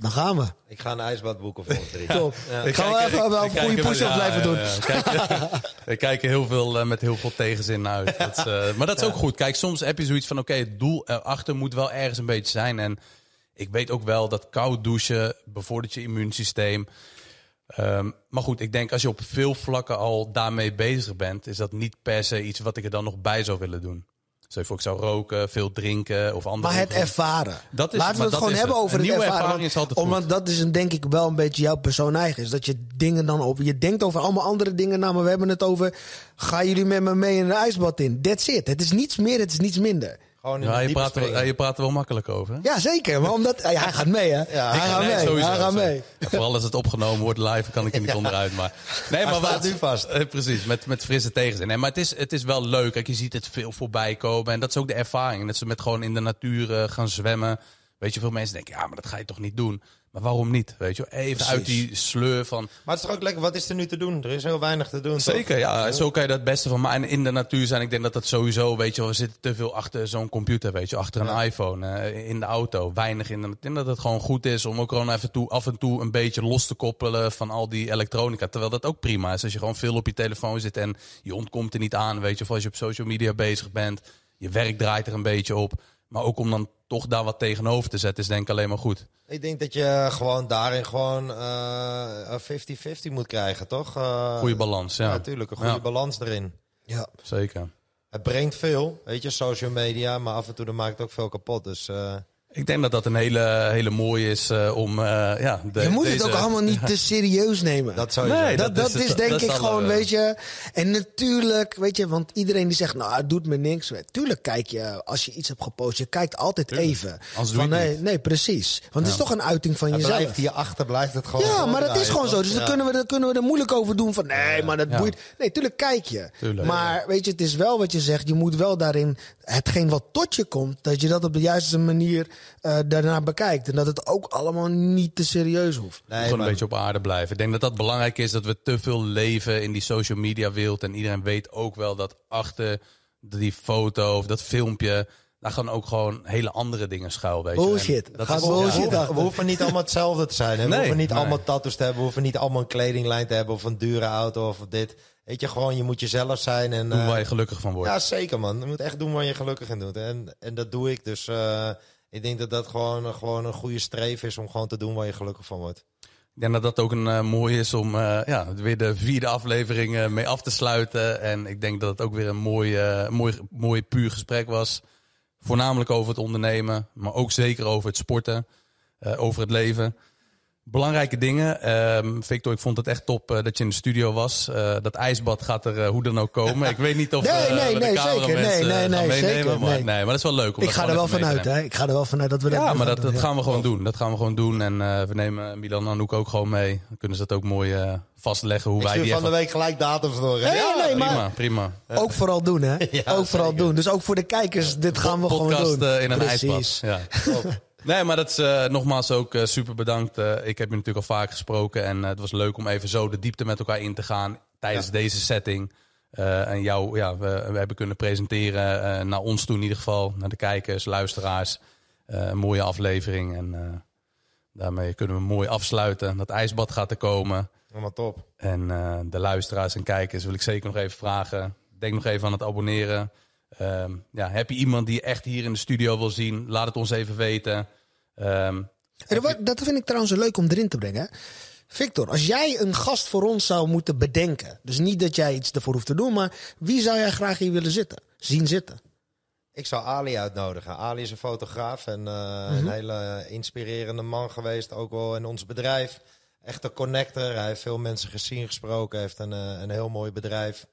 dan gaan we. Ik ga een ijsbad boeken voor ons drie. Top. Ik Gaan we kijk- even wel een goede push-up ja, blijven doen. ja. We kijken heel veel, eh, met heel veel tegenzin naar uit. Dat is, eh, maar dat is ook goed. Kijk, soms heb je zoiets van: oké, het doel erachter moet wel ergens een beetje zijn. En ik weet ook wel dat koud douchen bevordert je immuunsysteem. Ehm, maar goed, ik denk als je op veel vlakken al daarmee bezig bent, is dat niet per se iets wat ik er dan nog bij zou willen doen. Stel je voor, ik zou roken, veel drinken of andere Maar het dingen. ervaren. Dat is- Laten we het dat gewoon hebben het. over Een het nieuwe ervaren. ervaring is altijd Om- goed. Want dat is een, denk ik wel een beetje jouw persoon eigen. Is dat je dingen dan op. Je denkt over allemaal andere dingen. Nou, maar we hebben het over. Gaan jullie met me mee in een ijsbad in? That's it. Het is niets meer, het is niets minder. Gewoon in Ja, je praat, er, je praat er wel makkelijk over. hè? Ja, zeker. Maar omdat. hij gaat mee, hè? Ja, hij gaat Nee, mee. sowieso, hij gaat mee. Ja, vooral als het opgenomen wordt live, kan ik er niet onderuit. Maar, nee, maar wat- nu vast. Eh, precies, met, met frisse tegenzin. Nee, maar het is, het is wel leuk. Kijk, je ziet het veel voorbij komen. En dat is ook de ervaring. Dat ze met gewoon in de natuur eh, gaan zwemmen. Weet je, veel mensen denken, ja, maar dat ga je toch niet doen. Maar waarom niet? Weet je, even Precies. uit die sleur van. Maar het is toch ook lekker, wat is er nu te doen? Er is heel weinig te doen. toch? Zeker, ja. Zo kan je dat het beste van. Maar en in de natuur zijn, ik denk dat dat sowieso, weet je we zitten te veel achter zo'n computer, weet je, achter een Ja. iPhone, eh, in de auto, weinig in de. Ik denk dat het gewoon goed is om ook gewoon even toe, af en toe een beetje los te koppelen van al die elektronica. Terwijl dat ook prima is als je gewoon veel op je telefoon zit en je ontkomt er niet aan, weet je, of als je op social media bezig bent, je werk draait er een beetje op. Maar ook om dan toch daar wat tegenover te zetten, is denk ik alleen maar goed. Ik denk dat je gewoon daarin gewoon eh, een 50-50 moet krijgen, toch? Eh, Goede balans, ja. Ja, natuurlijk. Een goede Ja. balans erin. Ja. Zeker. Het brengt veel, weet je, social media, maar af en toe dan maakt het ook veel kapot. Dus eh, Ik denk dat dat een hele, hele mooie is eh, om. eh, ja, de- Je moet het ook allemaal niet te serieus nemen. dat sowieso. Nee, dat, dat dat, is het- denk dat ik gewoon, weet je. En natuurlijk, weet je, want iedereen die zegt, nou, het doet me niks. Tuurlijk kijk je, als je iets hebt gepost, je kijkt altijd even. Anders doe van, je nee, nee, precies. Want het is toch een uiting van het jezelf. blijft hier achter, blijft het gewoon. Ja, maar dat is gewoon zo. Dus dan kunnen, we, dan kunnen we er moeilijk over doen van nee, maar dat Ja. boeit. Nee, tuurlijk kijk je. Tuurlijk. maar weet je, het is wel wat je zegt. Je moet wel daarin hetgeen wat tot je komt, dat je dat op de juiste manier eh, daarna bekijkt. En dat het ook allemaal niet te serieus hoeft. Nee, gewoon een beetje op aarde blijven. Ik denk dat dat belangrijk is, dat we te veel leven in die social media wereld. En iedereen weet ook wel dat achter die foto of dat filmpje, daar gaan ook gewoon hele andere dingen schuil. Weet je. Bullshit. En dat Gaat is- bullshit we, hoeven, achter. we hoeven niet allemaal hetzelfde te zijn. Hè? We Nee, hoeven niet nee. allemaal tattoos te hebben. We hoeven niet allemaal een kledinglijn te hebben. Of een dure auto of dit. Weet je, gewoon je moet jezelf zijn. En, Doen eh, waar je gelukkig van wordt. ja, zeker man. Je moet echt doen waar je gelukkig in doet. En, en dat doe ik. Dus eh, ik denk dat dat gewoon, gewoon een goede streef is om gewoon te doen waar je gelukkig van wordt. Ik denk dat dat ook een eh, mooi is om eh, ja, weer de vierde aflevering eh, mee af te sluiten. En ik denk dat het ook weer een mooi, eh, mooi, mooi puur gesprek was. Voornamelijk over het ondernemen, maar ook zeker over het sporten, eh, over het leven. Belangrijke dingen. Ehm, Victor, ik vond het echt top eh, dat je in de studio was. Eh, dat ijsbad gaat er eh, hoe dan ook komen. Ik weet niet of Nee, eh, nee, we de nee, cameramensen, zeker. Nee, nee, gaan nee, meenemen. zeker, Maar, nee. nee, maar dat is wel leuk. om Ik dat ga er wel vanuit, hè. Ik ga er wel vanuit dat we dat Ja, gaan maar dat, doen, dat ja. gaan we gewoon doen. Dat gaan we gewoon doen. En eh, we nemen Milan en Anouk ook gewoon mee. Dan kunnen ze dat ook mooi eh, vastleggen hoe Ik wij die van de week gelijk datums door. Nee, Ja, nee, Prima, maar prima. ook vooral doen, hè? Ja, ook vooral zeker. doen. Dus ook voor de kijkers, dit gaan we gewoon doen. in een Precies. ijsbad. Nee, maar dat is eh, nogmaals ook eh, super bedankt. Eh, ik heb je natuurlijk al vaak gesproken. En het was leuk om even zo de diepte met elkaar in te gaan tijdens deze setting. En jou, ja, we, we hebben kunnen presenteren naar ons toe in ieder geval. Naar de kijkers, luisteraars. Een mooie aflevering. En daarmee kunnen we mooi afsluiten. Dat ijsbad gaat er komen. Allemaal top. En de luisteraars en kijkers wil ik zeker nog even vragen. Denk nog even aan het abonneren. Ehm, ja, heb je iemand die je echt hier in de studio wil zien? Laat het ons even weten. Ehm, dat vind ik trouwens leuk om erin te brengen. Victor, als jij een gast voor ons zou moeten bedenken. Dus niet dat jij iets ervoor hoeft te doen, maar wie zou jij graag hier willen zitten? Zien zitten. Ik zou Ali uitnodigen. Ali is een fotograaf en eh, een hele inspirerende man geweest. Ook wel in ons bedrijf. Echt een connector. Hij heeft veel mensen gezien, gesproken. Hij heeft een, eh, een heel mooi bedrijf.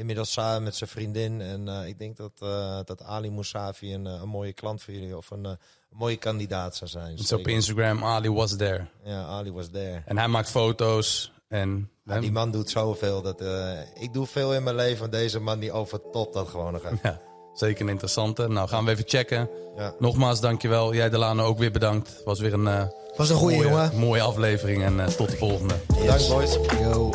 Inmiddels samen met zijn vriendin. En eh, ik denk dat, eh, dat Ali Mousavi een, eh, een mooie klant voor jullie of een, eh, een mooie kandidaat zou zijn. dus op. Instagram, Ali was there. Ja, Ali was there. En hij maakt foto's. En Ja, die man doet zoveel. Dat, eh, ik doe veel in mijn leven. maar Deze man die overtopt dat gewoon nog even. ja, zeker een interessante. Nou, gaan we even checken. Ja. Nogmaals, dankjewel. Jij Delano ook weer bedankt. Was weer een eh, Was een goeie, mooie, jongen. mooie aflevering. En eh, tot de volgende. Bedankt boys. Yo.